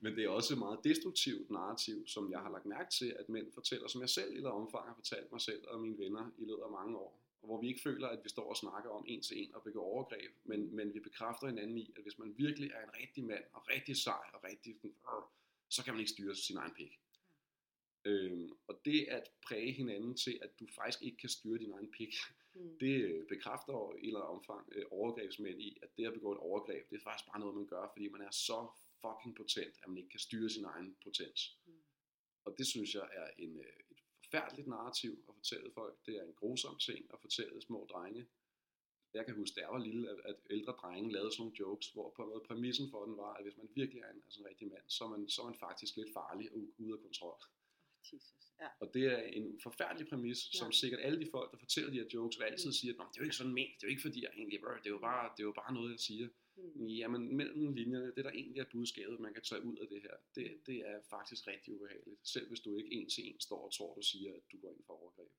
men det er også et meget destruktivt narrativ, som jeg har lagt mærke til, at mænd fortæller, som jeg selv i eller omfang har fortalt mig selv og mine venner i løbet af mange år. Og hvor vi ikke føler, at vi står og snakker om en til en og begår overgreb, men, men vi bekræfter hinanden i, at hvis man virkelig er en rigtig mand, og rigtig sej, og rigtig, så kan man ikke styre sin egen pik. Øhm, og det at præge hinanden til, at du faktisk ikke kan styre din egen pik, Mm. det øh, bekræfter jo i et eller andet omfang øh, overgrebsmænd i, at det at begå et overgreb, det er faktisk bare noget, man gør, fordi man er så fucking potent, at man ikke kan styre sin egen potens. Mm. Og det synes jeg er en, øh, forfærdeligt narrativ at fortælle folk. Det er en grusom ting at fortælle små drenge. Jeg kan huske, da jeg var lille, at, at ældre drenge lavede sådan nogle jokes, hvor på noget præmissen for den var, at hvis man virkelig er en, altså en rigtig mand, så er, man, så er man faktisk lidt farlig og ude af kontrol. Jesus. Ja. Og det er en forfærdelig præmis, ja. som sikkert alle de folk, der fortæller de her jokes, vil altid Mm. sige, at "Nå, det er jo ikke sådan ment, det er jo ikke fordi, jeg egentlig, det er jo bare, det er jo bare noget, jeg siger. Mm. Jamen, mellem linjerne, det der egentlig er budskabet, man kan tage ud af det her, det, det er faktisk rigtig ubehageligt. Selv hvis du ikke en til en står og tror, du siger, at du går ind for overgreb.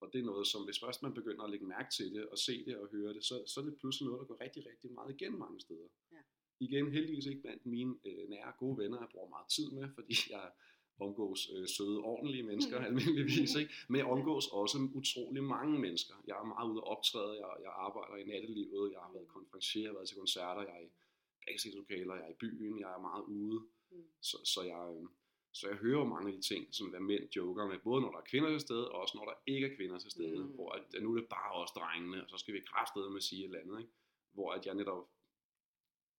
Og det er noget, som hvis først man begynder at lægge mærke til det, og se det og høre det, så, så er det pludselig noget, der går rigtig, rigtig meget igen mange steder. Ja. Igen, heldigvis ikke blandt mine øh, nære gode venner, jeg bruger meget tid med, fordi jeg omgås øh, søde, ordentlige mennesker almindeligvis, ikke? men jeg omgås også utrolig mange mennesker. Jeg er meget ude at optræde, jeg, jeg arbejder i nattelivet, jeg har været konferencier, jeg har været til koncerter, jeg er i backstage-lokaler, jeg er i byen, jeg er meget ude. Mm. Så, så, jeg, øh, så jeg hører jo mange af de ting, som hvad mænd joker med, både når der er kvinder til stede, og også når der ikke er kvinder til stede, Mm. hvor at, nu er det bare os drengene, og så skal vi kraftedeme med at sige et eller andet, ikke? hvor at jeg netop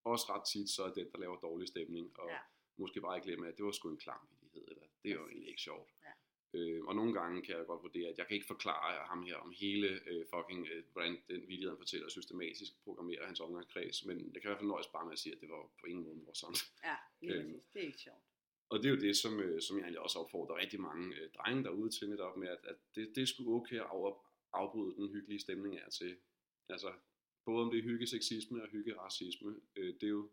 også ret tit så er den, der laver dårlig stemning, og Ja. måske bare ikke glemme, at det var sgu en klam vidighed, eller det er jo egentlig ikke sjovt. Ja. Øh, og nogle gange kan jeg godt vurdere, at jeg kan ikke forklare ham her om hele øh, fucking, øh, hvordan den vidighed, han fortæller, systematisk programmerer hans omgangskreds, men jeg kan i hvert fald nøjes bare med at sige, at det var på ingen måde morsomt. Ja, lige Øhm. præcis. Det er ikke sjovt. Og det er jo det, som, øh, som jeg egentlig også opfordrer rigtig mange øh, drenge derude til netop med, at, at det, det er sgu okay at af, afbryde den hyggelige stemning er til. Altså, både om det er hyggeseksisme og hyggeracisme, øh, det er jo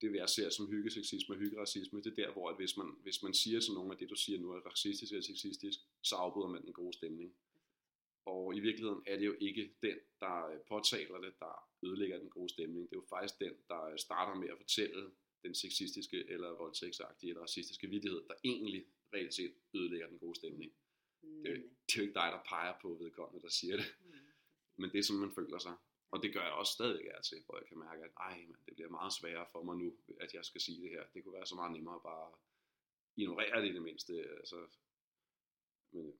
det, jeg ser som hyggeseksisme og hyggeracisme, det er der, hvor at hvis, man, hvis man siger til nogen, at det, du siger nu er racistisk eller sexistisk, så afbryder man den gode stemning. Og i virkeligheden er det jo ikke den, der øh, påtaler det, der ødelægger den gode stemning. Det er jo faktisk den, der øh, starter med at fortælle den sexistiske eller voldtægtsagtige eller racistiske vidighed, der egentlig reelt set ødelægger den gode stemning. Det, Nemlig. det er jo ikke dig, der peger på vedkommende, der siger det, Mm. men det er sådan, man føler sig. Og det gør jeg også stadig af til, hvor jeg kan mærke, at ej, man, det bliver meget sværere for mig nu, at jeg skal sige det her. Det kunne være så meget nemmere bare at ignorere det i det mindste. Altså, men øh,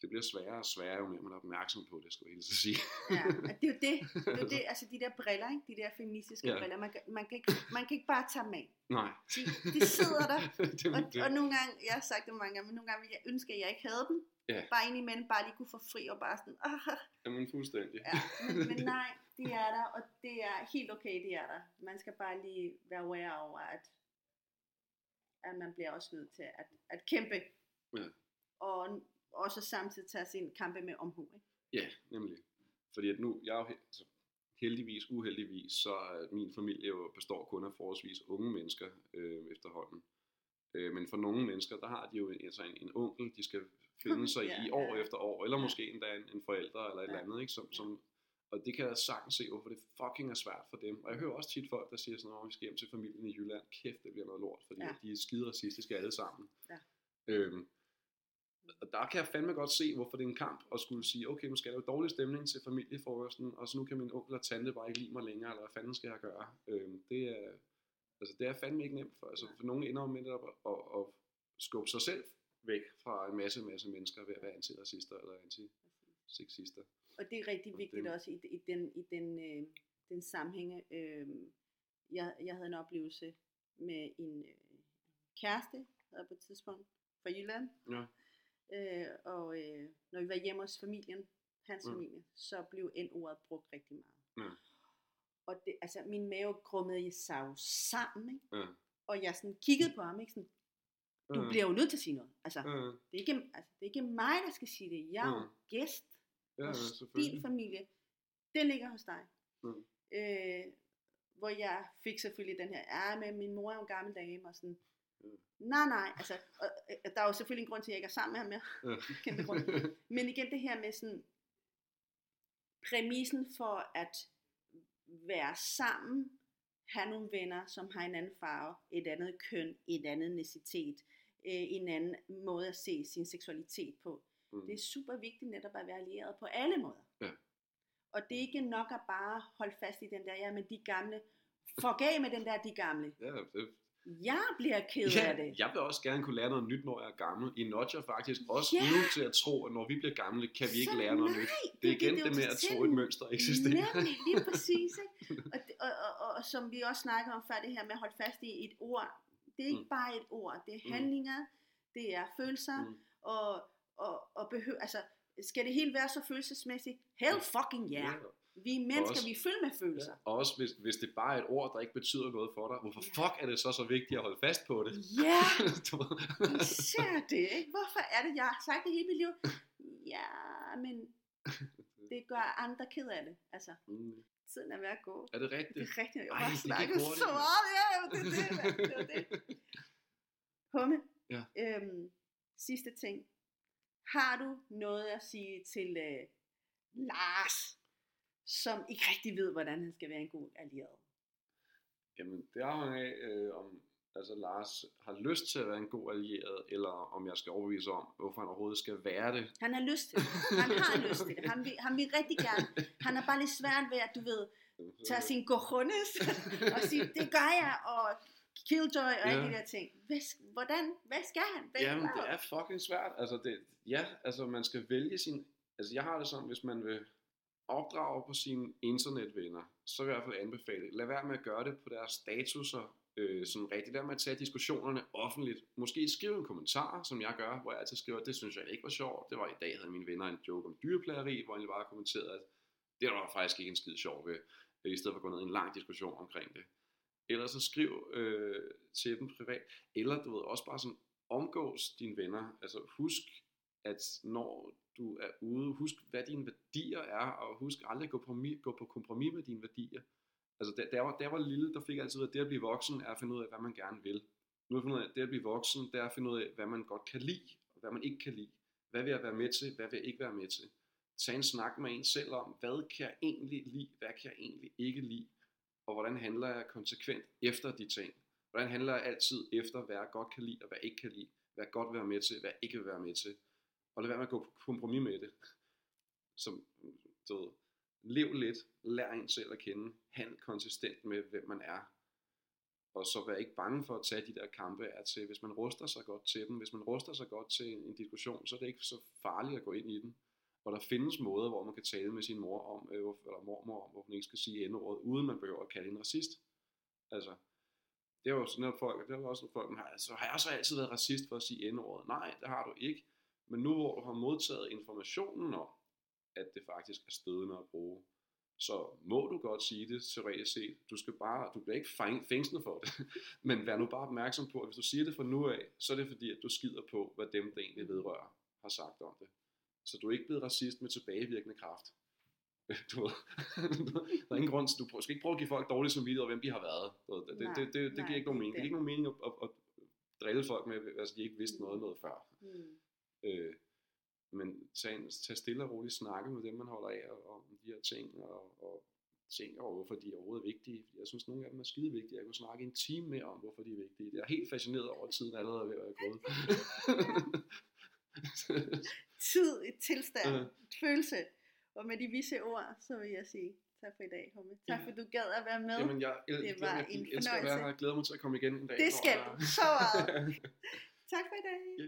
det bliver sværere og sværere, jo mere man er opmærksom på det, skulle jeg hilse at sige. Ja, det er jo det. Det er jo det, altså de der briller, ikke? de der feministiske Ja. briller, man kan, man, kan ikke, man kan ikke bare tage dem af. Nej. De, de sidder der, det, og, det. og nogle gange, jeg har sagt det mange gange, men nogle gange ville jeg ønske, at jeg ikke havde dem. Ja. Bare indimellem bare lige kunne få fri og bare sådan, ah, Jamen fuldstændig. ja. men, men nej, det er der, og det er helt okay, det er der. Man skal bare lige være aware over, at, at man bliver også nødt til at, at kæmpe. Ja. Og også samtidig tage sin kampe med omhu. Ikke? Ja, nemlig. Fordi at nu, jeg er jo altså, heldigvis, uheldigvis, så er min familie jo består kun af forholdsvis unge mennesker øh, efterhånden. Øh, men for nogle mennesker, der har de jo en, altså en, en onkel, de skal finde sig Ja, i år ja. efter år, eller Ja. måske endda en, en forælder eller et Ja. eller andet, ikke? Som, som, og det kan jeg sagtens se, hvorfor det fucking er svært for dem. Og jeg hører også tit folk, der siger sådan, at vi skal hjem til familien i Jylland. Kæft, det bliver noget lort, fordi Ja. de er skide racistiske alle sammen. Ja. Øhm, og der kan jeg fandme godt se, hvorfor det er en kamp at skulle sige, okay, nu skal jeg lave dårlig stemning til familiefrokosten, og så nu kan min onkel og tante bare ikke lide mig længere, eller hvad fanden skal jeg gøre? Øhm, det, er, altså, det er fandme ikke nemt for. Altså, for nogen ender med at, at, at skubbe sig selv væk fra en masse, masse mennesker ved at være antiracister eller antisexister. Og det er rigtig Og vigtigt det- også i, i den, i den, øh, den sammenhænge. Øh, jeg, jeg havde en oplevelse med en øh, kæreste, jeg på et tidspunkt, fra Jylland. Ja. Øh, og øh, når vi var hjemme hos familien, hans Mm. familie, så blev N-ordet brugt rigtig meget. Ja. Og det, altså, min mave grummede sig jo sammen, ikke? Ja. Og jeg sådan kiggede på ham, ikke? Sådan, du Ja. bliver jo nødt til at sige noget. Altså, Ja, det, er ikke, altså, det er ikke mig, der skal sige det. Jeg er jo gæst ja, ja, hos selvfølgelig. din familie, den ligger hos dig. Mm. Øh, hvor jeg fik selvfølgelig den her, ja, men min mor er jo en gammel dame, og sådan, Mm. nej, nej, altså, og, øh, der er jo selvfølgelig en grund til, at jeg ikke er sammen med ham mere, Ja. kæmpe grund. Men igen det her med sådan, præmissen for at være sammen, have nogle venner, som har en anden farve, et andet køn, et andet etnicitet, øh, en anden måde at se sin seksualitet på. Mm. Det er super vigtigt netop at være allieret på alle måder. Ja. Og det er ikke nok at bare holde fast i den der, ja, men de gamle, fuck af med den der, de gamle. Ja, det, Jeg bliver ked ja, af det. jeg vil også gerne kunne lære noget nyt, når jeg er gammel. I nudger faktisk også Ja. nu til at tro, at når vi bliver gamle, kan vi ikke Så lære noget nej, nyt. Det er igen det, jo med at tro, et mønster eksisterer. Nemlig, lige præcis. Ikke? Og, det- og, og, og, og, som vi også snakker om før, det her med at holde fast i et ord. Det er ikke Mm. bare et ord, det er Mm. handlinger, det er følelser, Mm. og, og, og behøver, altså, skal det hele være så følelsesmæssigt? Hell fucking yeah. Vi er mennesker, Også- vi er fyldt med følelser. Og også hvis, hvis det bare er et ord, der ikke betyder noget for dig, hvorfor fuck er det så så vigtigt at holde fast på det? Ja, især det, ikke? Hvorfor er det, jeg har sagt det hele mit liv? Ja, men det gør andre ked af det. Altså, Mm. Tiden er ved at gå. Er det rigtigt? Det er rigtigt, jeg har snakket så meget. Ja, det er det, det, var det. Humme, Ja. øhm, sidste ting. Har du noget at sige til øh, Lars, som ikke rigtig ved, hvordan han skal være en god allieret? Jamen, det afhænger af, øh, om altså, Lars har lyst til at være en god allieret, eller om jeg skal overbevise om, hvorfor han overhovedet skal være det. Han har lyst til det. Han har lyst til det. Han vil, han vil rigtig gerne. Han er bare lidt svært ved, at du ved, tage sin cojones og sige, det gør jeg, og killjoy og alle Ja. de der ting. Hvad, hvordan, hvad skal han? Hvad Jamen, det er fucking svært. Altså, det, ja, altså, man skal vælge sin... Altså, jeg har det sådan, hvis man vil opdrage på sine internetvenner, så vil jeg i hvert fald anbefale, lad være med at gøre det på deres statuser, øh, sådan rigtigt. Der med at tage diskussionerne offentligt. Måske skrive en kommentar, som jeg gør, hvor jeg altid skriver, det synes jeg ikke var sjovt. Det var i dag, havde mine venner en joke om dyreplageri, hvor jeg bare kommenterede, at det var faktisk ikke en skid sjov ved, øh, i stedet for at gå ned i en lang diskussion omkring det. Eller så skriv øh, til dem privat. Eller du ved, også bare sådan, omgås dine venner. Altså husk, at når du er ude, husk hvad dine værdier er, og husk aldrig at gå på, gå på kompromis med dine værdier. Altså da, da, jeg var, da jeg var lille, der fik jeg altid at det at blive voksen, er at finde ud af, hvad man gerne vil. Nu har jeg fundet ud af, at det at blive voksen, det er at finde ud af, hvad man godt kan lide, og hvad man ikke kan lide. Hvad vil jeg være med til, hvad vil jeg ikke være med til. Tag en snak med en selv om, hvad kan jeg egentlig lide, hvad kan jeg egentlig ikke lide, og hvordan handler jeg konsekvent efter de ting. Hvordan handler jeg altid efter, hvad jeg godt kan lide, og hvad jeg ikke kan lide. Hvad jeg godt vil være med til, hvad jeg ikke vil være med til. Og lad være med at gå på kompromis med det. Som, du ved, lev lidt, lær en selv at kende, handl konsistent med, hvem man er. Og så vær ikke bange for at tage de der kampe at til, hvis man ruster sig godt til dem, hvis man ruster sig godt til en diskussion, så er det ikke så farligt at gå ind i den. Og der findes måder, hvor man kan tale med sin mor om, øh, eller mormor om, hvor man ikke skal sige endeordet, uden man behøver at kalde en racist. Altså, det er jo sådan, at folk, det er jo også sådan, folk har, altså, har jeg så altid været racist for at sige endeordet? Nej, det har du ikke. Men nu hvor du har modtaget informationen om, at det faktisk er stødende at bruge, så må du godt sige det teoretisk set. Du skal bare, du bliver ikke fæng- fængslet for det. Men vær nu bare opmærksom på, at hvis du siger det fra nu af, så er det fordi, at du skider på, hvad dem, der egentlig vedrører, har sagt om det. Så du er ikke blevet racist med tilbagevirkende kraft. Du ved, der er ingen grund til, du skal ikke prøve at give folk dårlig samvittighed over, hvem de har været. Det, det, Nej, det, det, det nej, giver ikke nogen det mening. Det giver det. ikke nogen mening at, at, at drille folk med, altså de ikke vidste noget noget før. Hmm. Øh, men tag, tag stille og roligt snakke med dem, man holder af, og, om de her ting, og, og ting over, hvorfor de er overhovedet vigtige. Jeg synes, nogle af dem er skide vigtige. Jeg kunne snakke en time mere om, hvorfor de er vigtige. Jeg er helt fascineret over, tiden allerede er ved at være gået. Tid, et tilstand, et følelse. Og med de vise ord, så vil jeg sige tak for i dag, Humme. Tak for, du gad at være med. Jamen, jeg, el- Det jeg, var jeg, en jeg elsker at være fornøjelse. her. Jeg glæder mig til at komme igen en dag. Det skal jeg- du så meget. tak for i dag. Ja.